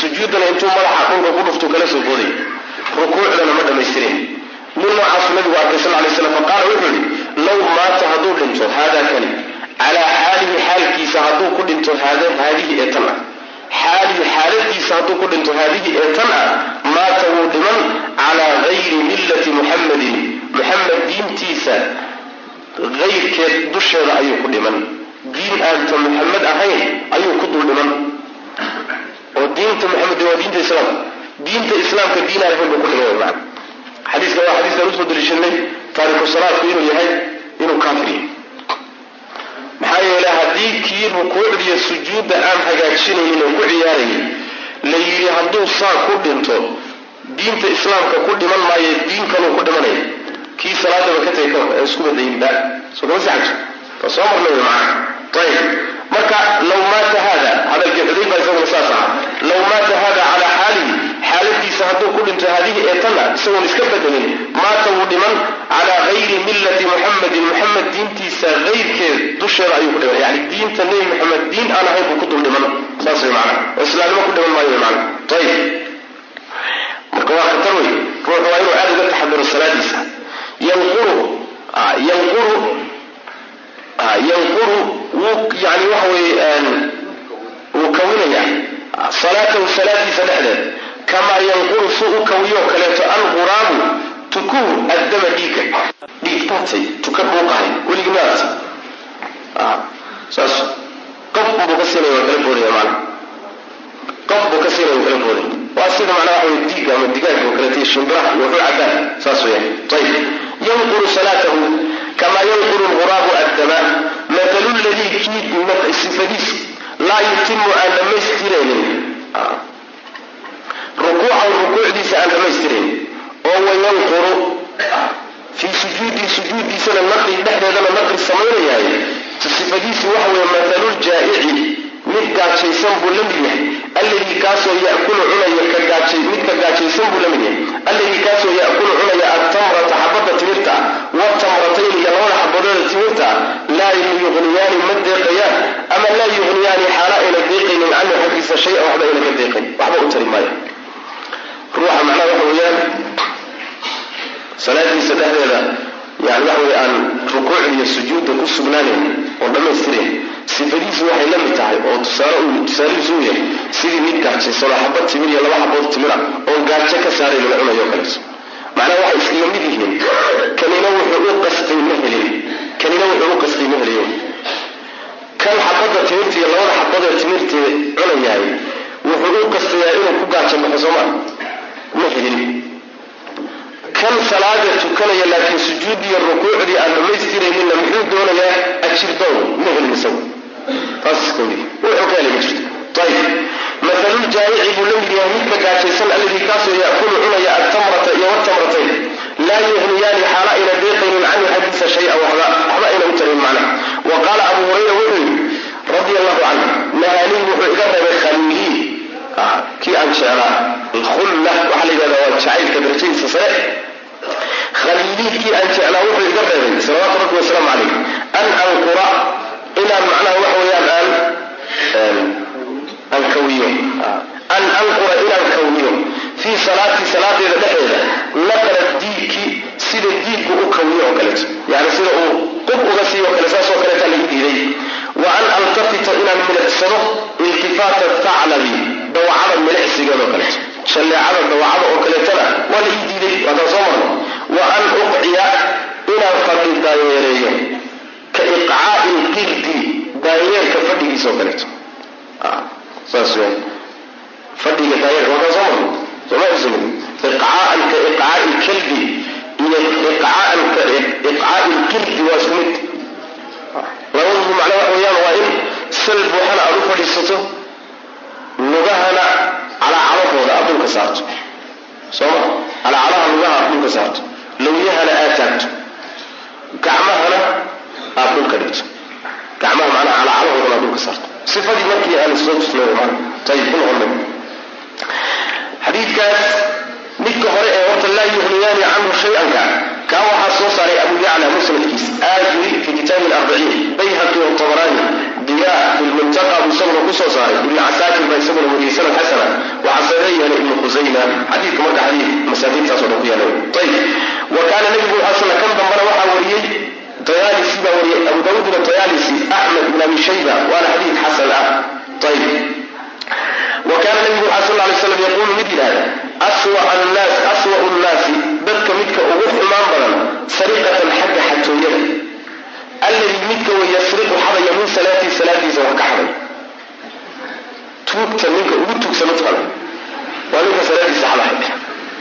sujuudana intuu madaxa dhulka ku dhuftu kala soo booday rukuucdana ma dhamaystirin nin noocaasu nabigu arkay sal lay slam faqaala wuxuu yihi low maata hadduu dhinto haadaa kani calaa xaalihi xaalkiisa hadduu ku dhinto haadihi ee tan ah xaalihi xaaladiisa hadduu ku dhinto haadihi ee tan ah maata wuu dhiman calaa gayri millati muxammadin muxamed diintiisa hayrkeed dusheeda ayuu ku dhiman diin aanta muxamed ahayn ayuu ku dul dhiman oo diinta muxamed waa diinta islaamka diinta islaamka diin aan ahayn buu ku dhiman man xadiiska waa xadiiskan u soo daliishanay taariku inuu yahay inuu kaafir yahay maxaa yeelay haddii kii rukuucdiiyo sujuudda aan hagaajinaynin oo ku ciyaarayay la yidhi hadduu saa ku dhinto diinta islaamka ku dhiman maayo diin kaluu ku dhimanaya kii salaadaba ka tagay ka isku badayinba soo kama saxajo waa soo marna wey ayib marka law maata hada hadalkii xudayfa isaguna saas aha law maata hada calaa xaalihi xaaladiisa hadduu ku dhinto haadihi ee tana isagoon iska bedelin maata wuu dhiman dusheeda ayuu ku dhiman yani diinta nebi maxamed diin aan ahayn buu ku dul dhiman saas way macnaha oo ku dhiman maayo way ayib marka waa khatar wey ruuxu waa inuu aada uga taxaduro salaadiisa. Yanquru ah, yanquru ah, yanquru wuu yani waxa weye wuu kawinayaa salaatahu salaadiisa dhexdeed. Kamaa yanquru si u kawiyo kaleeto alquraamu tukuhu addama dhiigga. Dhiigtaatay tuka dhuuqahay weligii maata saas qof buu ka siinaya waa kala boodaya maana qof buu ka siinaya waa kala boodaya waa sida macnaa waxa wey diiga ama digaaga oo kaleeto iyo shimbiraha iyo wuxuu cabaan saas weeyaan ayib yanqulu salaatahu kamaa yanqulu lquraabu addama matalu ladii kii sifadiisu laa yutimu aan dhammaystiraynin rukuucahu rukuucdiisa aan dhammaystiraynin oo wayanquru fii sujuudii sujuuddiisana naqri dhexdeedana naqri samaynayahay sifadiisu waxa weeye mataluljaa'ici mid gaajaysan buu la mid yahay. Alladii kaasoo yakulu cunaya mid ka gaajaysan buu la mid yahay. Alladii kaasoo yakulu cunaya attamrata xabada timirta watamratayn iyo labada xabadooda timirta laa yuqniyaani ma deeqayaan ama laa yuqniyaani xaala ayna deeqaynin canhu xaggiisa shay-an waxba ayna ka deeqayn. Waxba u tari maayo. Ruuxa macnaha waxa weeyaan salaadiisa dhexdeeda yani waxa wey aan rukuucda iyo sujuudda ku sugnaanayn oo dhammaystirayn sifadiisu waxay la mid tahay oo tusaalihiisu u yahay sidii mid gaajaysanoo xabad timir iyo laba xabood timir ah oo gaajo ka saaray lala cunayo o kaleeto macnaha waxay iskaga mid yihiin kanina wuxuu u qastay ma helin kanina wuxuu u qastay ma heliyo kan xabadda timirta iyo labada xabadee timirta cunayahay wuxuu u qastayaa inuu ku gaajo baxo soomaa ma helin kan salaada tukanaya laakiin sujuuddii iyo rukuucdii aan dhammaystirayninna muxuu doonayaa ajir doon ma helin isagu taas iskawdi wuxuu ka helay ma jirto ayib mathaluljaayici buu la mid yahay midka gaajaysan alladii kaasoo yakulu cunaya altamrata iyo watamratayn laa yuqniyaani xaala ayna deeqaynin canhu xaggiisa shay-an waxba ayna u tarin macnaha wa qaala abu hurayra wuxuu yidhi radia allahu canhu nahaanii wuxuu iga reebay khaliilii kii aan jeclaa alkhulla waxaa la yidhahdaa waa jacaylka darajadiisa sare khaliilii kii aan jeclaa wuxuu iga reebay salawaatu rabbi wasalaamu calayh. An anqura inaan macnaha waxa weeyaan aan aan kawiyo an anqura inaan kawiyo fii salaatii salaadeeda dhexeeda naqra diigki sida diigku u kawiyo oo kaleeto yani sida uu qub uga siiyo kale saasoo kaleeta lagu diiday. Wa an altafita inaan milicsado iltifaata thaclabi dawacada milicsigeeda oo kaleeto shalleecada dawacada oo kaleetana waa la ii diiday. Waataan soo marno wa an uqciya inaan fadhi daayeereeyo ka iqcaai lqirdi daayeerka fadhigiisa oo kaleeto fadhiga daayeerka waataan soo marno sooma xusunin iqcaaan iyo iqcaaan ka iqcaai waa isku mid labadubu macnaa waxa weeyaan waa in sal buuxana aada u fadhiisato lugahana calaacalahooda aad saarto sooma calacalaha lugaha aad saarto lawyahana aad taagto gacmahana aad dhulka dhigto. Gacmaha macnaha calacalahoodana aad dhulka saarto. Sifadii markii aan soo tusnay maan ayib ku noqon xadiidkaas midka hore ee horta laa yuqniyaani canhu shay-anka kaa waxaa soo saaray abu yacla musnadkiis aajuri fi kitaabi larbaciin bayhaqi watabarani diya fi lmuntaqa buu isaguna ku soo saaray. Ibnu casaakir baa isaguna wariyey sanad xasana. Waxaa saga yeelay ibnu khusayma xadiidka marka xadiid masaakiintaaso dhan ku yaalla ayib wa kaana nabigu sala kan dambana waxaa wariyey tayaalisi baa wariyey abu daawuudna tayaalisi axmed ibn abi shayba waana xadiid xasan ah. Wa kaana nabigu waxaa sal lay slam yaquulu mid yidhahda aswau nnaasi dadka midka ugu xumaan badan sariqatan xagga xatooyada. Alladii midka way yasriqu xadaya min salaatii salaadiisa wax ka xaday tuugta ninka ugu tuugsa mataqana waa ninka salaadiisa xadahay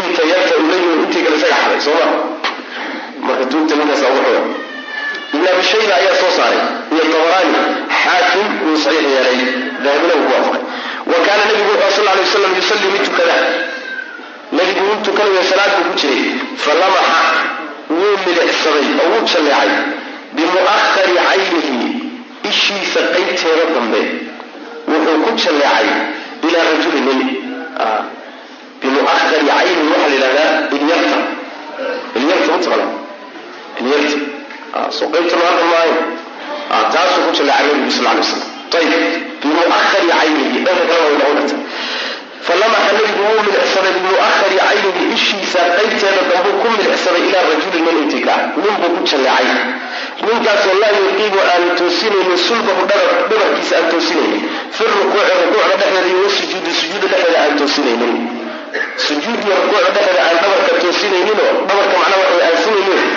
inta yarta uu leeyihi intii kale isaga wuu saxiix oo wuu jalleecay bimu'ahari caynihi ishiisa qaybteeda dambe. Wuxuu ku jalleecay ilaa rajuli nin bimuakari caynin waxaa la yidhahdaa ilyarta ilyarta mataqana ilyarta ah, soo qaybta laga maayo? Ah, Taasuu ku jallacay nabigu sal alay slam ayib bimuakari caynihi dhanka kale waa udhaudhata falamaxa nabigu umm wuu milicsaday bimuakari caynihi ishiisa qaybteeda dambu ku milicsaday ilaa rajuli min nin buu ku jalleecay ninkaasoo laa yuqiimu aan toosinaynin sulbahu dhabarkiisa aan toosinaynin fi rukuuci rukuucda dhexdeeda iyo wasujuudi sujuuda dhexeeda aan toosinaynin sujuud iyo rukuucda dhexdeeda aan dhabarka toosinayninoo dhabarka macnaa waxa sinaynin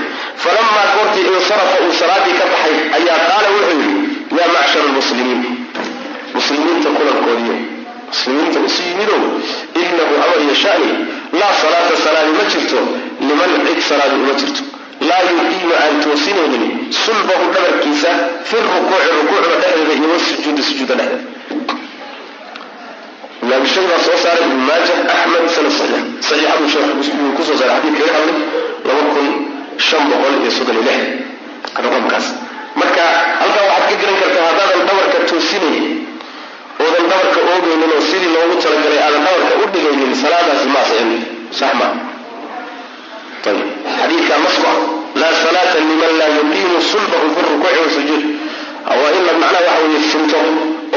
falamaa goortii insarafa uu salaadii ka baxay ayaa qaala wuxuu yidhi yaa macshara lmuslimiin muslimiinta kulankoodiyo muslimiinta isu yimidow inahu amar iyo shani laa salaata salaadi ma jirto liman cid salaadi uma jirto. Laa yuqiimu aan toosinaynin sulbahu dhabarkiisa fi rukuuci rukuucda dhexdeeda iyo wasujuudi sujuuda dhexdeeda imaamshay baa soo saaray ibn maaja axmed sanad saxiix saxiixadu sheekh muslim ku soo saaray xadiid kaga hadlay laba kun shan boqol iyo soddon iyo lix. Raqamkaas marka halkaa waxaad ka garan kartaa haddaadan dhabarka toosinayn oodan dhabarka oogaynin oo sidii loogu talagalay aadan dhabarka u dhigaynin salaadaasi ma asixin sax ma. Ayib xadiidkaa laa salaata liman laa yuqiimu sulbahu fi rukuuci wasujuud waa in la macnaha waxa weeye sinto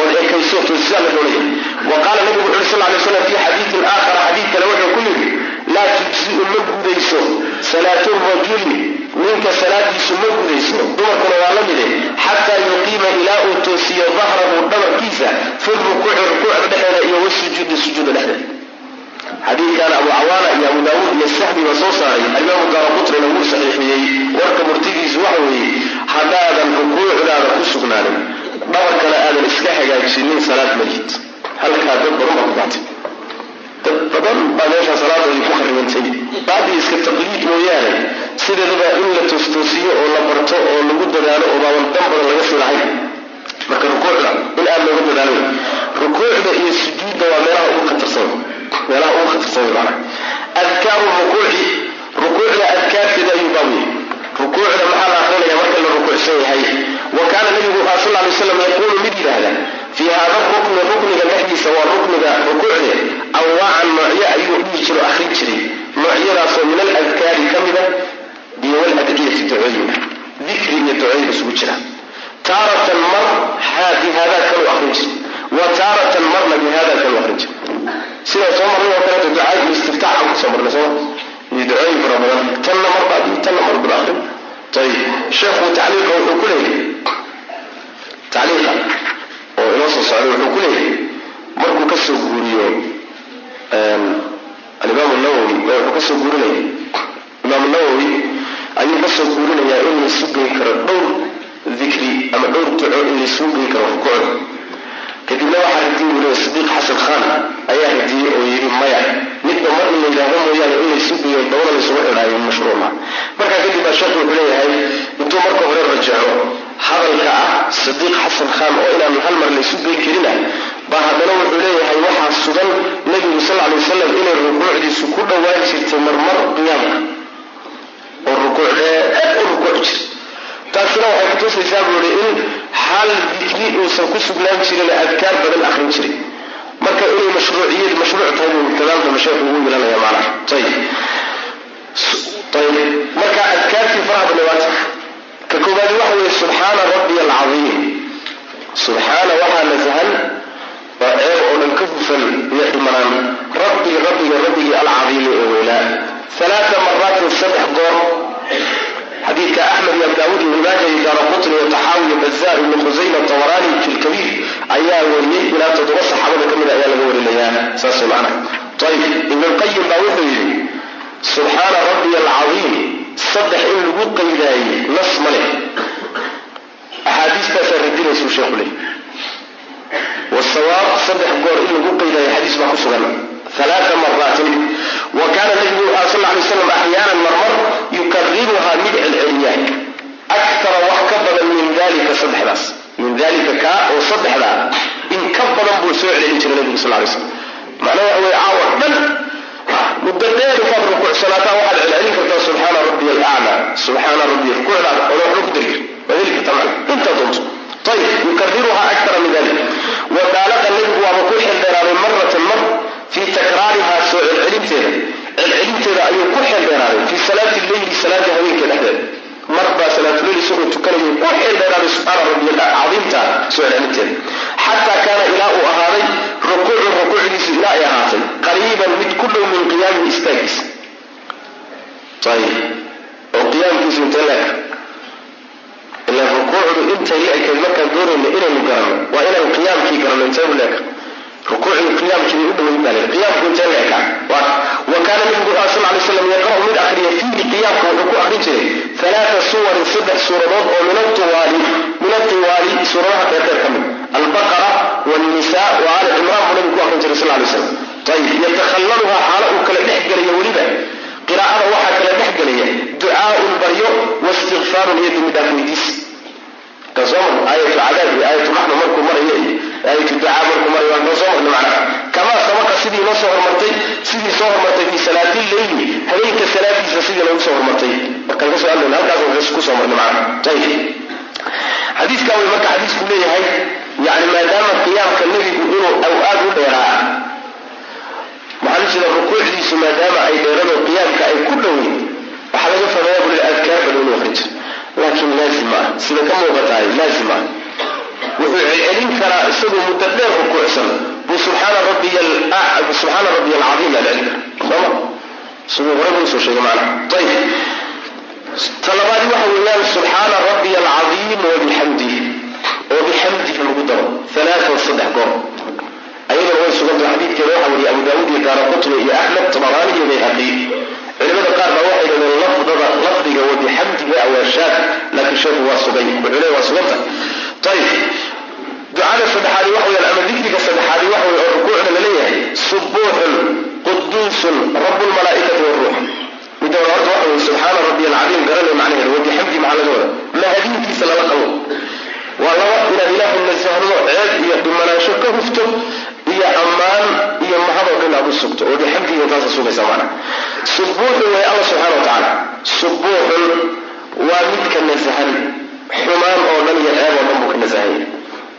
ood ekayso toosisaa la doonaya wa qaala nabigu wuxu sal lay slam fi xadiidin aakhara xadiid kale wuxuu ku yidhi laa tujziu ma gudayso salaatu rajuli ninka salaadiisu ma gudayso. Dumarkuna waa la mide xataa yuqiima ilaa uu toosiyo dahrahu dhabarkiisa fi rukuuci rukuucda dhexeeda iyo wasujuudi sujuuda dhexdeeda xadiidkan abu cawaana iyo abu daawuud iyo saxbi baa soo saaray alimaamu daaraqutnina wuu saxiixiyey warka murtigiisu waxa weeye haddaadan rukuucdaada ku sugnaanin dhabarkana aadan iska hagaajinin salaad malid halkaa dad badan baa ku baatay. Dad badan baa meesha salaadoodii ku kharibantay baadii iska taqliid mooyaane. Sideedaba in la toostoosiyo oo la barto oo lagu dadaalo oo baaban dan badan laga sii lahayn. Marka rukuucda in aad looga dadaalo. Rukuucda iyo sujuudda waa meelaha ugu khatarsan. Meelaha ugu khatarsan maana adkaaru rukuuci. Rukuucda adkaarteeda ayuu baab yahay rukuucda maxaa la akrinaya marka la rukuucsan yahay wa kaana nabigu a sal lay slam yaquulu mid yidhaahda fii hada rukni rukniga dhexdiisa waa rukniga rukuucde. Anwaacan noocyo ayuu dhihi jiro akrin jiray noocyadaasoo min aladkaari ka mida iyo waladciyati ducooyinka dikri iyo ducooyin isugu jira. Taaratan mar bi haadaa kalu akrin jira wa taaratan marna bi haadaa kalu akrin jira sidaa soo marnay oo kaleeto ducaa iyo istiftaax aan ku soo marnay sooma iyo ducooyin fara badan tanna mar baad tanna mar bad akrin sheekhu tacliiqa wuxuu ku leeyahay tacliiqa oo inoo soo socday wuxuu ku leeyahay markuu ka soo guuriyo alimaam nawowi wuxuu ka soo guurinaya imaam nawowi ayuu ka soo guurinayaa in laysu geyn karo dhowr dikri ama dhowr duco in laysugu geyn karo rukuucda kadibna waxaa radiyey weliba sidiiq xasan khan ayaa radiyey oo yidhi maya midba mar in la yidhaahdo mooyaane in laysu geeyo dabada laysugu xidhaayo mashruuca markaa kadib baa sheekhu wuxuu leeyahay intuu marka hore rajaco hadalka ah sidiiq xasan khan oo inaan hal mar laysu geyn karina baa haddana wuxuu leeyahay waxaa sugan nebigu sal lay wasalam inay rukuucdiisu ku dhowaan jirtay marmar qiyaamka oo rukuuc dheer u rukuuc jir taasina waxay kutusaysaa buu ihi in hal dikri uusan ku sugnaan jirin adkaar badan akrin jiray marka inay mashruuciyad mashruuc tahay buu gadaal sheekhu ugu yeelanaya macnaha ayib ayib marka adkaartii faraha badan waata ka koobaadi waxa weeye subxaana rabbiya alcadiim subxaana waxaa nasahan waa ceeb oo dhan ka hufan iyo dhimanaan rabbiga rabbiga rabbigii alcadiimi ee weynaa alaaa maraatin saddex goor xadiidka axmed iyo abu daawuud ibn maaja iyo daara qutni iyo taxaawi bazaar ibnu khusayma tabarani fi lkabiir ayaa wariyey ilaa toddoba saxaabada ka mid a ayaa laga warinayaa saas macna. Ayib ibnulqayim baa wuxuu yidhi subxaana rabbiya alcadiim saddex in lagu qaydaayey nas ma leh. Axaadiistaasaa radinaysuu sheekhu leh. Wasawaab saddex goor in lagu qaydaayo xadiis baa ku sugan. Alaaa maraatin wa kaana nabigu sal lay slam axyaanan marmar yukariruhaa mid celceliya akara wax ka badan min dalika saddexdaas. Min dalika kaa oo saddexdaa in ka badan buu soo celcelin jiray nabigu sal lay slam macnaa waxa weye caawa dhan. Muddo dheer intaad rukuucsanaataa waxaad celcelin kartaa subxaana rabbiy alaclaa subxaana rabbiy rukuucdaada kartaa macna intaa doonto. Ayib yukariruhaa akara min dalik wa baalaqa nabigu waaba ku xeldheeraaday maratan mar fii takraarihaa soo celcelinteeda celcelinteeda ayuu ku xeldheeraaday fii salaati leyli salaada habeenka dhexdeeda mar baa salaatuleyl isagoo tukanayay ku xeel dheeraaday subxaana rabbiy cadiimta soo celcelinteeda xataa kaana ilaa uu ahaaday rukuucu rukuucdiisu ilaa ay ahaatay qariiban mid ku dhow min qiyaamihi istaagiisa. Oo qiyaamkiisu intee leeka ilaa rukuucdu intay markaan doonayna inaynu garanno waa inaan qiyaamkii garanno intee leeka kaana nabigu ah sal lay slam yaqra'u mid akriya fiihi qiyaamka wuxuu ku akrin jiray alaaa suwarin saddex suuradood oo min atiwaali min atiwaali suuradaha dheerdheer ka mid albaqara wannisa wa aali cimraan buu nabigu ku akrin jiray sal lay slam ayib yatakhallaluhaa xaalo uu kala dhex gelaya weliba. Qiraa'ada waxaa kala dhex gelaya ducaaun baryo waistikfaarun iyo dembidhaaf weydiis ka soo aayatu cadaab iyo aayatu raxma markuu marayo iyo aayatu ducaa markuu marayo waan soo marnay macnaha. Kamaa sabaqa sidii noo soo maadaama ay dheerado qiyaamka ay ku dhoweyn waxaa laga fahmaya buli adkaar akrin jiro laakiin laazim ah. Sida ka muuqatahay laazim ah. Wuxuu celcelin karaa isagoo muddo dheer rukuucsan buu subxaana rabbiya subxaana rabbiya alcadiim baa celcelin kara sooma siduu hore buu soo sheegay macnaha. Ayib talabaadi waxa weeyaan subxaana rabbiya alcadiim wabixamdih oo bixamdihi lagu daro. Alaatan saddex goor. Ayadana way suganta xadiidkeeda waxa weriye abu daawuud iyo daara qutni iyo axmed tabaraani iyo bayhaqi. Culimada qaar baa waxay dhaheen lafdada lafdiga wabixamdiga awaashaad laakiin sheekhu waa sugay. Wuxuu leey waa suganta. Ayib ducada saddexaadi waxa weyaan ama dikriga saddexaadi waxa wey oo rukuucda la leeyahay subuuxun quduusun rabu lmalaa'ikati waruux midda horta waxa weye subxaana rabbi alcadiim garanay macnaheeda wabixamdi maxaa laga wada mahadintiisa lala qabo. Waa laba inaad ilaahay nasahdo ceeb iyo dhimanaansho ka hufto iyo ammaan iyo mahadoo dhan aad u sugto oo bixamdiga taasa sugaysa macnaha subuuxun way alla subxana wa tacaala. Subuuxun waa midka nasahan xumaan oo dhan iyo ceeb oo dhan buu ka nasahan yahay.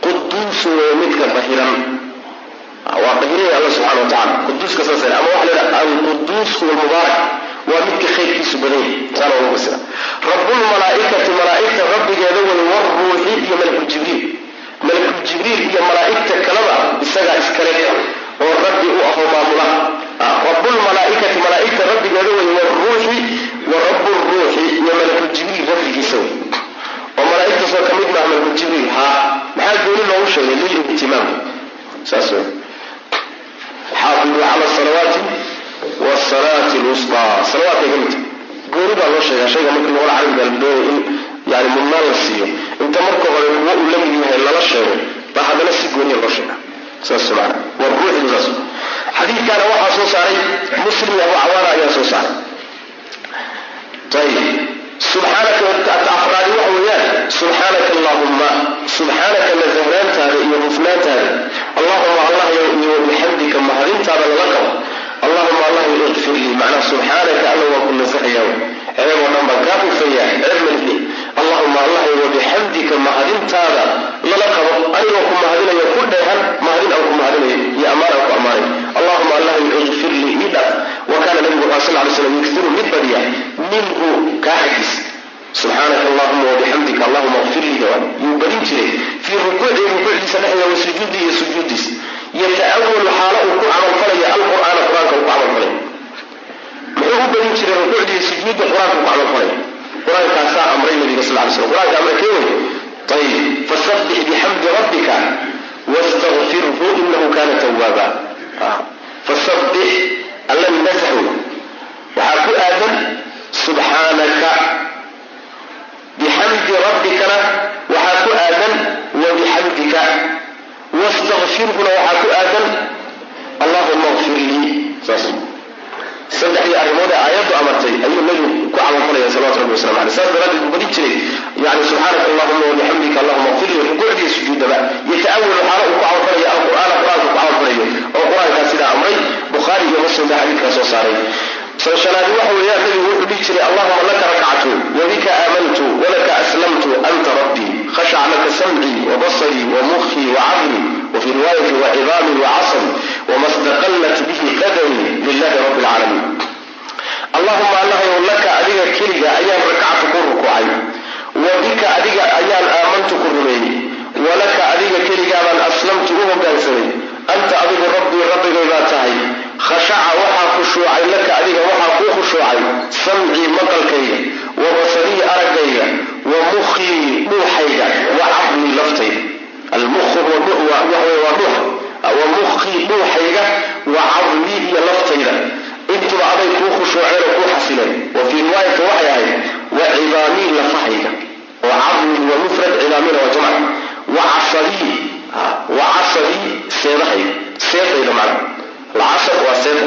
Quduusun way midka dahiran waa dahiraya alla subxana wa tacala quduuska saas ama waxa la yidhaha alquduus huwa waa midka khayrkiisu badan yahay. Ugu fasira rabbulmalaa'ikati malaa'igta rabbigeeda way waruuxi iyo malkuljibriil malkuljibriil iyo malaa'igta kalaba isagaa iskale oo rabbi u ahoo maamula. Rabbulmalaa'ikati malaa'igta rabbigeeda way waruuxi wa rabburuuxi iyo wey oo malaa'igtaasoo ka mid maaha malkuljibriil haa maxaa gooni loogu sheegay lilihtimaam saas wey xaafiduu cala salawaati wsalaati lwustaa salawaadkay ka midta gooni baa loo sheegaa shayga marka luqada carabiga la in yani mudnaan la siiyo. Inta marka hore kuwo uu la yahay lala sheego baa haddana si gooniya loo sheega. Saas maana waa ruuxdu saas xadiidkaana waxaa soo saaray muslim abu cawaana ayaa soo saaray. Ayib subxaanaka afraadi waxa weeyaan subxaanaka allahumma subxaanaka nasahnaantaada iyo hufnaantaada allahuma allah iyo bixamdika mahadintaada lala qabo. Allahuma allah ikfir lii macnaa subxaanaka alla waa ku nasahaya ceeb oo dhan baan kaa hufaya ceeb malihni allahuma allah wabixamdika mahadintaada lala qabo. Anigoo ku mahadinayo ku dheehan mahadin aan ku mahadinayo iyo ammaan aan ku ammaanayo allahuma allah ikfir lii ii dhaaf wa kaana nabigu a sal lay slam yugfiru mid badiya minhu kaa xaggiis subxaanaka allahuma wabixamdika allahuma ikfir lii dawaan yuu badin jiray. Fii rukuuci rukuucdiisa dhexeeda wa sujuudi iyo sujuudiis yata'awalu xaalo uu ku camalfalaya alqur'aana qur'aanka uu ku camalfalaya muxuu u badin jiray rukuucda iyo sujuudda qur'aanka ku camalfalaya qur'aankaasaa amray nabiga sal lay slam qur'aanka amray kee wey ayib fasabbix bixamdi rabbika wastakfirhu inahu kana tawaaba fasabbix alla nasaxu waxaa ku aadan subxaanaka bixamdi rabbikana waxaa ku aadan wabixamdika wastakfirhuna waxaa ku aadan allahuma kfir lii saas saddexdii arrimood ee aayaddu amartay ayuu nabigu ku camalfalaya salawatu rabbi wasalam aleh saas daraaddeed buu badin jiray. Yani subxaanaka allahuma wabixamdika allahuma kfir lii rukuucdiiyo sujuudaba yata'awalu xaalo uu ku camalfalaya alqur'aana qur'aanka ku camalfalayo oo qur'aankaa sidaa amray bukhaari iyo muslim xadiidkaa soo saaray. Shanaadi waxa weeyaan nabigu wuxuu dhihi jiray allahuma laka rakcatu wabika aamantu walaka aslamtu anta rabbii khashac laka samcii wabasrii wamukhii wacaqlii wafi riwaayati wacidaamii wacasbi wama bihi qadamii lilahi rabbi lcaalamiin allahuma allahyow laka adiga keliga ayaan rakcatu ku rukuucay bika adiga ayaan aamantu ku rumeeyey. Walaka adiga keligaabaan aslamtu u hogaansamay anta adigu rabbii rabbigay baa tahay. Khashaca waxaa khushuucay laka adiga waxaa kuu khushuucay samcii maqalkayga wa basarii araggayga wa mukhii dhuuxayga wa waa dhuux wa mukhii dhuuxayga wa cabnii iyo laftayda intuba aday kuu khushuuceen oo kuu xasileen wa fii riwaayati waxay ahayd wa cibaamii lafahayga oo cabnii waa mufrad cibaamina waa jamc wa casabii wa casabii seedahayga seedayda macna lacasab waa seeda.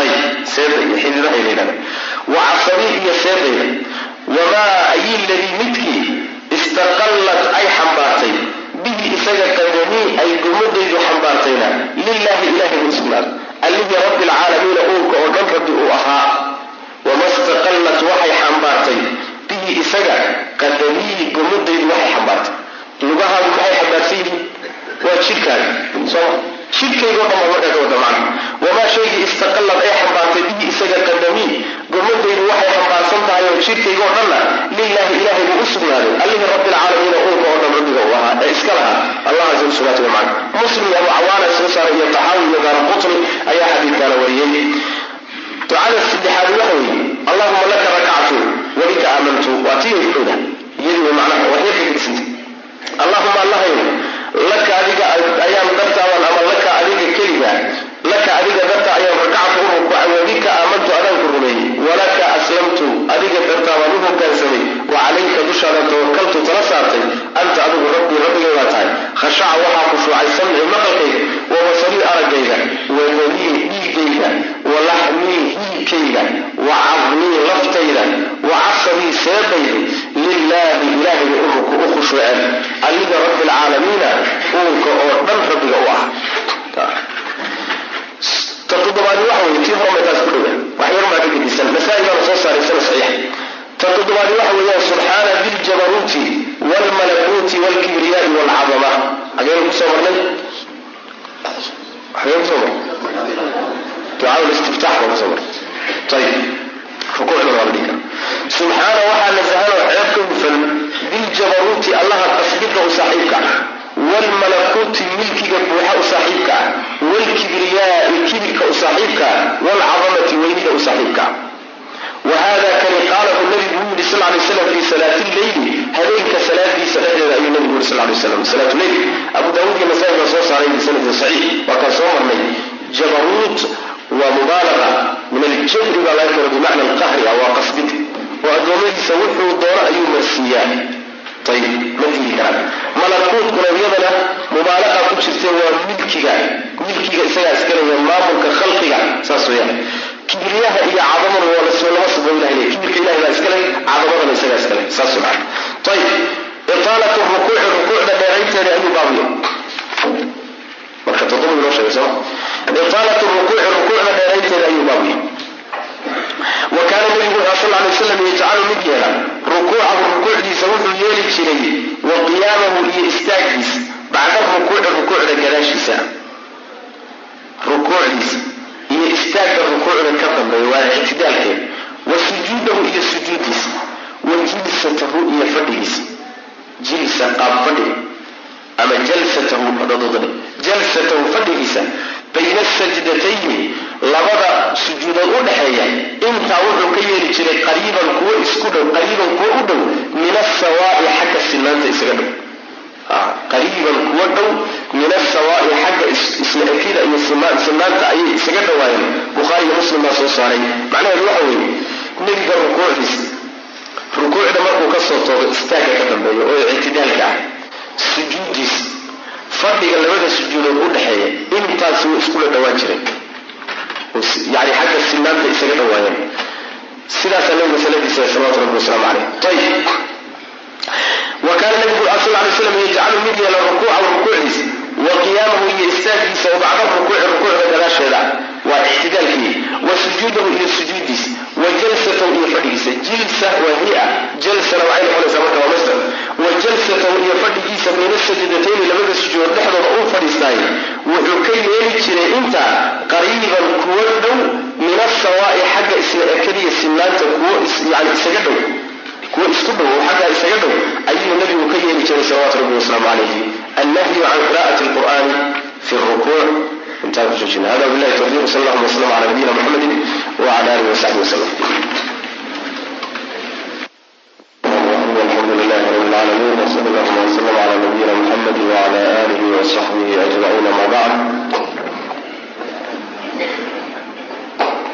Ayib seeda iyo xididahayda yidhahda wa casabii iyo seedayda wamaa ayi ladii midkii istaqallat ay xambaartay. Bihi isaga qadamii ay gomadaydu xambaartayna. Lilaahi ilahay buu allihii rabbi alcaalamiina uunka oo dhan rabbi uu ahaa. Wama istaqallat waxay xambaartay. Bihi isaga qadamii gomadaydu waxay xambaartay. Lugahaadu maxay xambaarsan yihiin waa jidhkaaga sooma jidhkaygo dhan baa markaa ka wamaa shaygii istaqallad ay xambaartay bihi isaga qadamii gomadaydu waxay xambaarsan tahay oo jidhkaygoo dhanna lilaahi ilaahay buu u sugnaaday allihii rabbilcaalamiina iska lahaa. Allahaasi u sugnaatay macna muslim abu cawaana soo saaray iyo taxaawi iyo daara ayaa xadiidkaana wariyey. Ducada saddexaad waxa weeye allahuma laka rakactu wabika aamantu waa tii dhowda iyadii macnaha waa heerka gedisanta allahuma allahayo laka adiga ayaan dartaaban ama laka adiga keliga laka adiga darta ayaan rakactu u rukuucay wabika aamantu adaan rumeeyey. Walaka aslamtu adiga dartaabaan u hogaansamay. Wa calayka dushaada tawakaltu tala saartay. Anta khashaca waxaa khushuucay samci maqalkayga wa basarii araggayga wa damii dhiigayga wa laxmii hiilkayga wa cadmii laftayda wa casabii seedayda lilaahi ilaahay bay u khushuuceen. Alliga rabbi alcaalamiina uunka oo dhan rabbiga u ah. Ta waxa weye tii horma taas ku dhowa wax yar maa ka gedisan. Nasaa-i baana soo saaray sana saxiix. Ta waxa weeyaan subxaana diljabaruuti waalmalakuuti waalkibriyaai waalcadama xageenu ku soo marnay? Xageen ku soo marnay? Ducaa listiftaax baan ku soo marnay. Ayib rukuucdan waa la dhihi subxaana waxaa nasahanoo ceeb ka hufan diljabaruuti allaha qasbidda u saaxiibka ah waalmalakuuti milkiga buuxa u saaxiibka ah waalkibriyaai kibirka u saaxiibka ah waalcadamati weynida u saaxiibka ah wa hada kani qaalahu nabigu uu yihi sal lay slam fi salaati lleyli habeenka salaadiisa dhexdeeda ayuu nabigu yiri sal lay slam salaatu leyl abu daawuud iyo nasaa-i baa soo saaray bisanadin saxiix waa kaan soo marnay jabaruut waa mubaalaga min aljabri baa laga keeno bimacna alqahri ah waa qasbid oo addoommadiisa wuxuu doono ayuu marsiiyaa ayib ma dili karaan malakuutkuna iyadana mubaalaqa ku jirte waa milkiga milkiga isagaa iskalaya maamulka khalqiga saas weyaan kibriyaha iyo cadamadu waa lasma lama kibirka ilahay baa iskale cadamadana isagaa iskale saas macana ayib itaalatu rukuuci rukuucda dheeraynteeda ayuu baabiyo. Marka toddoba inoo sheegay sooma itaalatu rukuuci rukuucda dheeraynteeda ayuu baabiyo. Wa kaana nabigu wuxuu sal lay slam yajcalu mid yeela rukuucahu rukuucdiisa wuxuu yeeli jiray wa qiyaamahu iyo istaagiisa bacda rukuuci rukuucda gadaashiisa. Rukuucdiisa iyo istaagga rukuucda ka dambeeya waa ictidaalkeed wa sujuudahu iyo sujuudiisa wa jilsatahu iyo fadhigiisa. Jilsa qaab fadhiga ama jalsatahu dhadodane jalsatahu fadhigiisa. Bayna sajdatayni labada sujuudood u dhexeeya. Intaa wuxuu ka yeeli jiray qariiban kuwo isku dhow qariiban kuwo u dhow min asawaa'i xagga sinaanta isaga dhow qariiban kuwo dhow min asawaa'i xagga isla ekida iyo sinaanta ayay isaga dhowaayeen bukhaari iyo muslim baa soo saaray. Macnaheedu waxa weeye nebiga rukuucdiisa rukuucda markuu ka soo toogo istaagga ka dambeeya oo ictidaalka ah sujuudiisa fadhiga labada sujuudood u dhexeeya intaasi way iskula dhowaan jireen yani xagga sinaanta isaga dhawaayeen. Sidaasaa nabiga saladiisa salawatu rabbi wasalaamu caleyh ayib wa kaana nabigu sal lay slam yajcalu mid yeela rukuucahu rukuucdiisa wa qiyaamahu iyo istaagiisa oo bacda rukuuci rukuucda gadaasheeda waa ictidaalkii wa sujuudahu iyo sujuudiisa wa jalsatahu iyo fadhigiisa. Jilsa waa hia jalsana waxay noqonaysaa marka waa wa jalsatahu iyo fadhigiisa bayna sajdatayni labada sujuudood dhexdooda uu fadhiistaay wuxuu ka yeeli jiray inta qariiban kuwo dhow min asawaa'i xagga isla ekadiya sinaanta kuwo yani isaga dhow kuwa isku dhowow xaggaa isaga dhow ayuu nabigu ka yeeli jiray salawaatu rabbi wasalaamu calayhi annahyu can qira'ati lqur'aani fi rukuuc intaa ku joojina hada billahi towfiiq sal allahuma wasalam cala nabiyina muxamedin wa alihi wasaxbihi wasalam لله رب محمد وعلى اله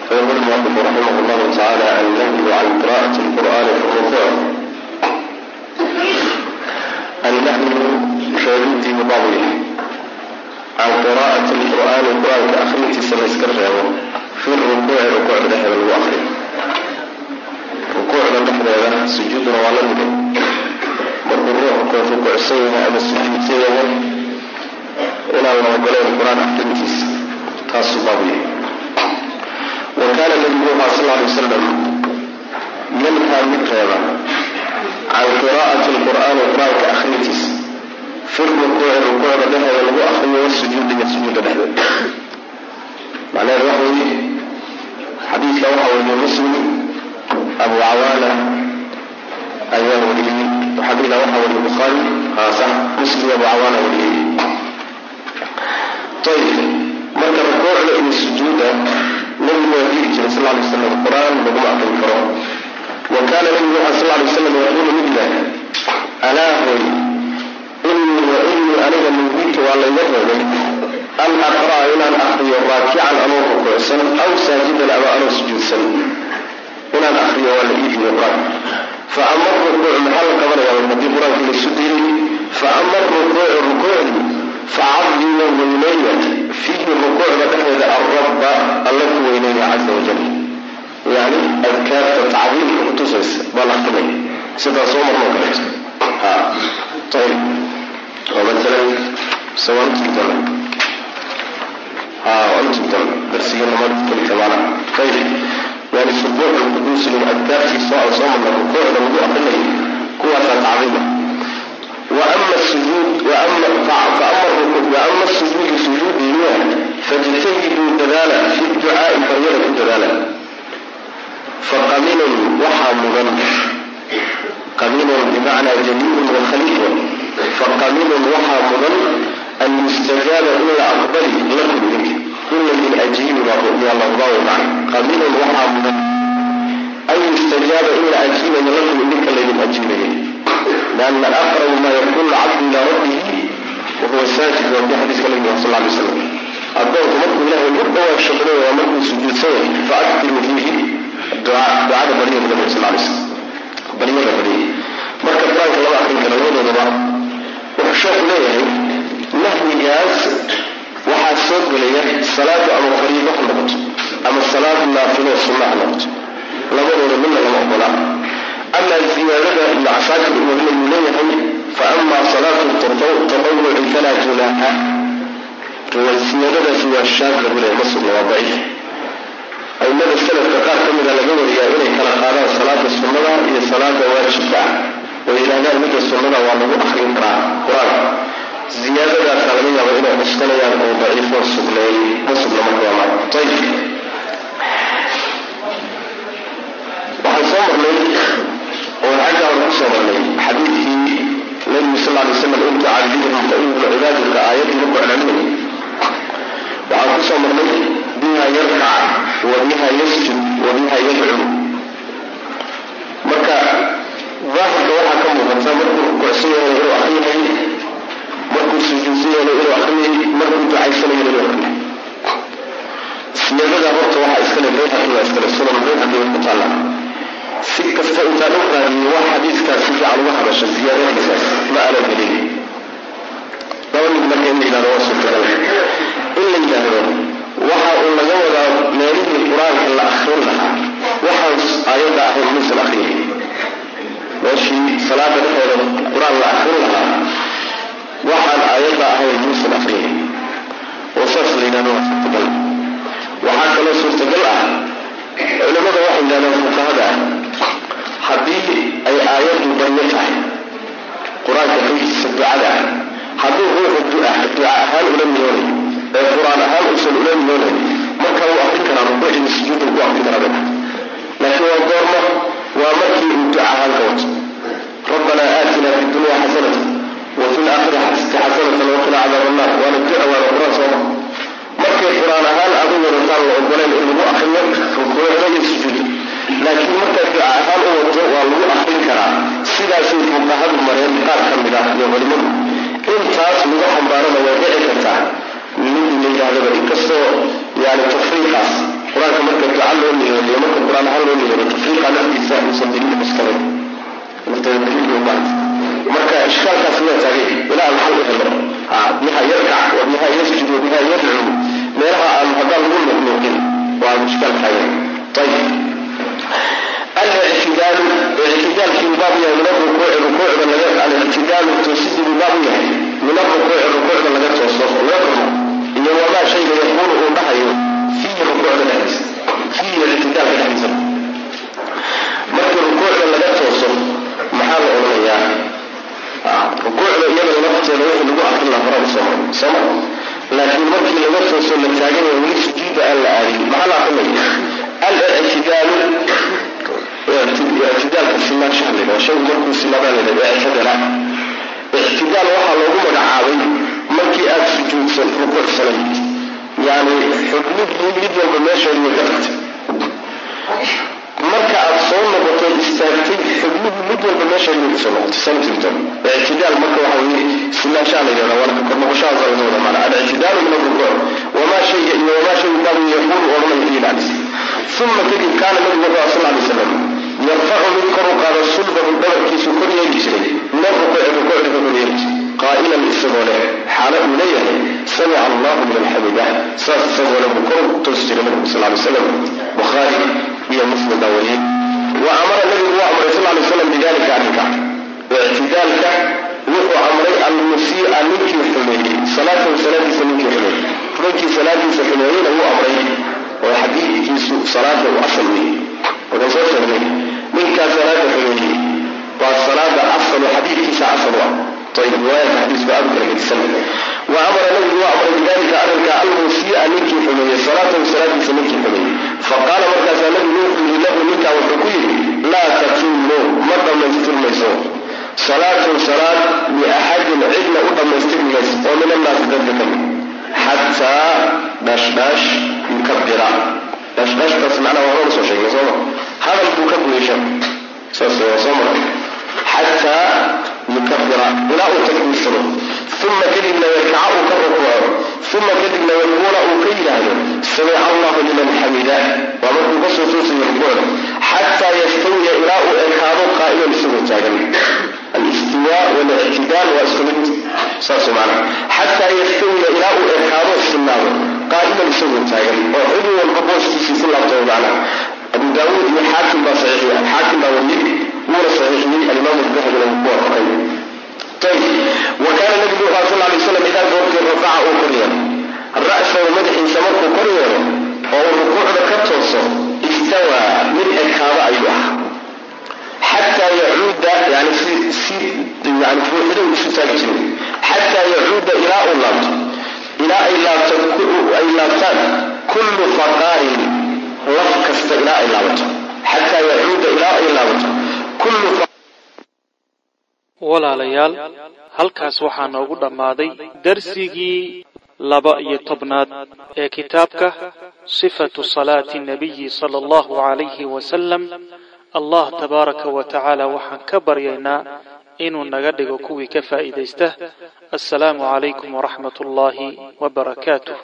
فيقول المؤلف رحمه الله تعالى النهي عن قراءة القرآن في الركوع النهي شهدتي مضاوية عن قراءة القرآن القرآن كأخريتي سمسكر في الركوع ركوع بدحر الواخر rukuucda dhexdeeda sujuuduna waa la mide markuu ruuxu koo rukuucsan yahay ama sujuudsan yahay inaan la ogoleyn qur-aan akrintiisa taasuu baabu yahay wa kaana nabigu wuxaa sal alay wasalam yanhaa mid reeba can qiraa'ati lqur'aani qur'aanka akrintiisa fi rukuuci rukuucda dhexdeeda lagu akriyo wasujuudi iyo sujuudda dhexdeeda macnaheedu waxa weeye xadiidka waxaa weriye muslim abu cawaana ayaa wariyey waxaa ila waxaa wariye bukhaari haasa muslim abu cawaana wariyey ayib marka rukuucda iyo sujuuda nabigu waa dhihi jiray sal lay slam qur'aan laguma aqrin karo. Wa kaana nabigu waxaa sal lay wasalam yaquulu mid leh alaa hoy inii wa inii aniga nuhiitu waa layga reebay an aqra'a inaan akriyo raakican anoo rukuucsan aw saajidan ama anoo sujuudsan. Inaan akriyo waa la iidiyo qur'aan fa ama rukuuc maxaa la qabanaya? Haddii qur'aanka laysu diiday fa ama rukuucu rukuucdi facadima weyneeya fiihi rukuucda dhexdeeda alrabba alla ku weyneeya caza wajal yani adkaarta tacdiimka kutusaysa baa la akrinaya sidaa soo marnoo kaleeto markalita maanaha ayib yani subuux lquduus min adkaartiisa aan soo marna rukuucda lagu akrinayo kuwaasaa tacdiima ama sujuud sujuudu sujuudiina fajtahiduu dadaala fi ducaai baryada ku dadaala faqaminun waxaa mudan qaminun bimacnaa jaliilun wa khaliifun faqaminun waxaa mudan an yustajaaba in la aqbali lakum idinka in laydin ajiibi yaa laqbaawo macna qaminun waxaa mudan an yustajaaba in la ajiibayo lakum idinka laydin ajiibaya lianna aqrabu maa yakunu lcabdu ilaa rabbihi wahuwa saajid waa kii xadiiska nabiga sal lay slam addoonku markuu ilahay u dhawaagsho badan waa markuu sujuudsan yahay faaktiru fiihi ducada baryada nabiga sal lay slam baryada barya marka qur'aanka lama akrin karo labadoodaba wuxuu sheeku leeyahay nahyigaas waxaa soo gelaya salaadu ama fariido ha noqoto ama salaad naafilo sunna noqoto labadooda midna lama ogola amaa ziyaadada ibnu casaakir uu leeyahay fa amaa salaatu tatawuci falaa junaaxa siyaadadaasi waa shaad lagu leeyahay ma sugna waa daciif aimada salafka qaar ka mida laga wariyaa inay kala qaadaan salaada sunnada iyo salaada waajibka oo yidhahdaan midda sunnada waa lagu akrin karaa qur'aanka ziyaadadaasaa laga yaaba inay cuskanayaan oo daciifo sugneey ma marka waa maa ayib waxaan soo marnay oo xagga hore ku soo marnay xadiidkii nabigu sal lay slam intu cabidihum fa inhum cibaadika aayaddii lagu celcelinay waxaan ku soo marnay biha yarkac wa biha yasjud wa yadcu marka daahirka waxaa ka muuqata markuu rukucsan yahay inuu akriyahay markuu sujuudsan yahay inuu akhriyay markuu ducaysanayo inuu akhriyay siyaadada horta waxaa iskale bayhaqi waa iskale sunan bayhaqi way ku taallaa si kasta intaan u raadiyo wax xadiiskaas si fiican uga hadasha ziyaadadiisaas ma aanan helin laba mid marka in la yidhahdo waa suurtagal in la yidhaahdo waxa uu laga wadaa meelihii qur'aanka la akrin lahaa waxaan aayadda ahayn maysan akriyay meeshii salaada dhexeeda qur'aan la akrin lahaa waxaan aayadda ahayn maysan akriyay oo saas la yidhahdo waa suurtagal. Waxaa kaloo suurtagal ah culimada waxay yidhahdeen fuqahada ah haddii ay aayaddu baryo tahay qur'aanka qeybtiisa ducada ah hadduu ruuxu duca ahaan ula niyoonayo ee qur'aan ahaan uusan ula niyoonayn marka wuu akrin karaa rukuucdii sujuudda ku akrin karaa bay laakiin waa goormo waa markii uu duca ahaan ka wato rabbanaa aatina fi dunya xasanata wa fi laakhirati xasanatan waqina cadaab annar waana duca waana qur'aan sooma markay qur'aan ahaan aad u wadataan la ogoleen in lagu akriyo rukuucda iyo sujuuda laakiin markaad duca ahaan u wato waa lagu akrin karaa sidaasay fuqahadu mareen qaar ka mid ah iyo culimadu. Intaas lagu xambaarana way dhici kartaa. Mid la yidhahdaba inkastoo yani tafriiqaas qur'aanka marka duca loo niyoodiyo marka qur'aan ahaan loo niyoodiyo tafriiqa laftiisa uusan daliil baahanta marka ishkaalkaas waa taagay ilaa aan xal u helo biha yarkac wa biha yasjud wa biha meelaha aan haddaan lagu nuqnuuqin waa ishkaal taagan ayib laga alictidaalu toosidii baab laga tooso kormo iyo wamaa shayga yaquulu uu laakiin markii laga tooso la taagan yahay weli sujuuda aan la aadin maxaa la akrinaya ictidaal waxaa loogu magacaabay markii aad sujuudsan rukuucsanay yani xubnihii mid walba meeshoodii way ka tagtay marka aad soo noqoto istaagtay xubnihii mid walba meeshoodii way ka soo noqotay ictidaal marka waxa weye sinaanshaha la yidhahda waa kor noqoshahaas laga maana alictidaalu min alrukuuc wamaa shayga iyo wamaa shayga baabu yaquulu odhanaya uma kadib kaana wuxuu sal lay slam yarfacu mid kor u qaado sulbahu dhabarkiisu kor yeeli jiray min jiray qaa'ilan isagoo leh xaalo uu leeyahay samica allahu liman xamidah saas isagoo buu kor toosi jiray nabigu sal lay slam bukhaari iyo muslim baa wariyey wa amara nabigu waa amray sal lay slam bidalika arrinka ictidaalka wuxuu amray almusii'a ninkii xumeeyey salaatahu salaadiisa ninkii xumeeyey ninkii salaadiisa xumeeyeyna wuu amray oo xadiidkiisu salaada uu asal weeye waxaan soo sheegnay ninkaa salaada xumeeyey waa salaada asal xadiidkiisa asal u ah. Xadiisku aad u wa amara nabigu waa amray bidalika arrinka almusii'a ninkii xumeeyey salaatahu salaadiisa ninkii xumeeyey faqaala markaasaa nabigu wuxuu yidhi lahu ninkaa wuxuu ku yidhi laa tatimmu ma dhammaystirmayso. Salaatun salaad liaxadin cidna u dhammaystirmi mayso oo min annaasi dadka ka mid xataa dhashdhash yukabira dhashdhashtaas macnaha waa hor soo sheegnay sooma hadal buu ka buyeesha saas waa xataa yukabira ilaa uu takbiirsado uma kadibna yarkaca uu ka rukuuco uma kadibna yaquula uu ka yidhaahdo samica allahu liman xamida waa markuu ka soo toosayo rukuucda xataa yastawiya ilaa uu ekaado qaa'iman isagoo taagan. Alistiwaa walictidaal waa isku mid. Saas macnaha. Xataa yastawiya ilaa uu ekaado sinaado qaa'iman isagoo taagan oo cidi walba booskiisii si laabtoo macnaha abu daawuud iyo xaakim baa saxiixiya xaakim baa wariyey wuuna saxiixiyey alimaamu dahbina wuu ku waafaqay ayib wa kaana nabigu wuxuu sal lay slam idaa goortii rafaca uu kor yeelo ra'sahu madaxiisa markuu kor yeelo oo uu rukuucda ka tooso istawaa mid ekaado ayuu ah xataa yacuuda yani si si yani ruuxda uu isu taagi jiray. Xataa yacuuda ilaa uu laabto ilaa ay laabtaan kullu faqaarin laf kasta ilaa ay laabato. Xataa yacuuda ilaa ay laabato.
Walaalayaal halkaas waxaa noogu dhammaaday darsigii laba iyo tobnaad ee kitaabka sifatu salaati nabiyi sala allahu calayhi wasalam allah tabaaraka wa tacaala waxaan ka baryaynaa inuu naga dhigo kuwii ka faa'iidaysta. Assalaamu calaykum waraxmat ullaahi wabarakaatuh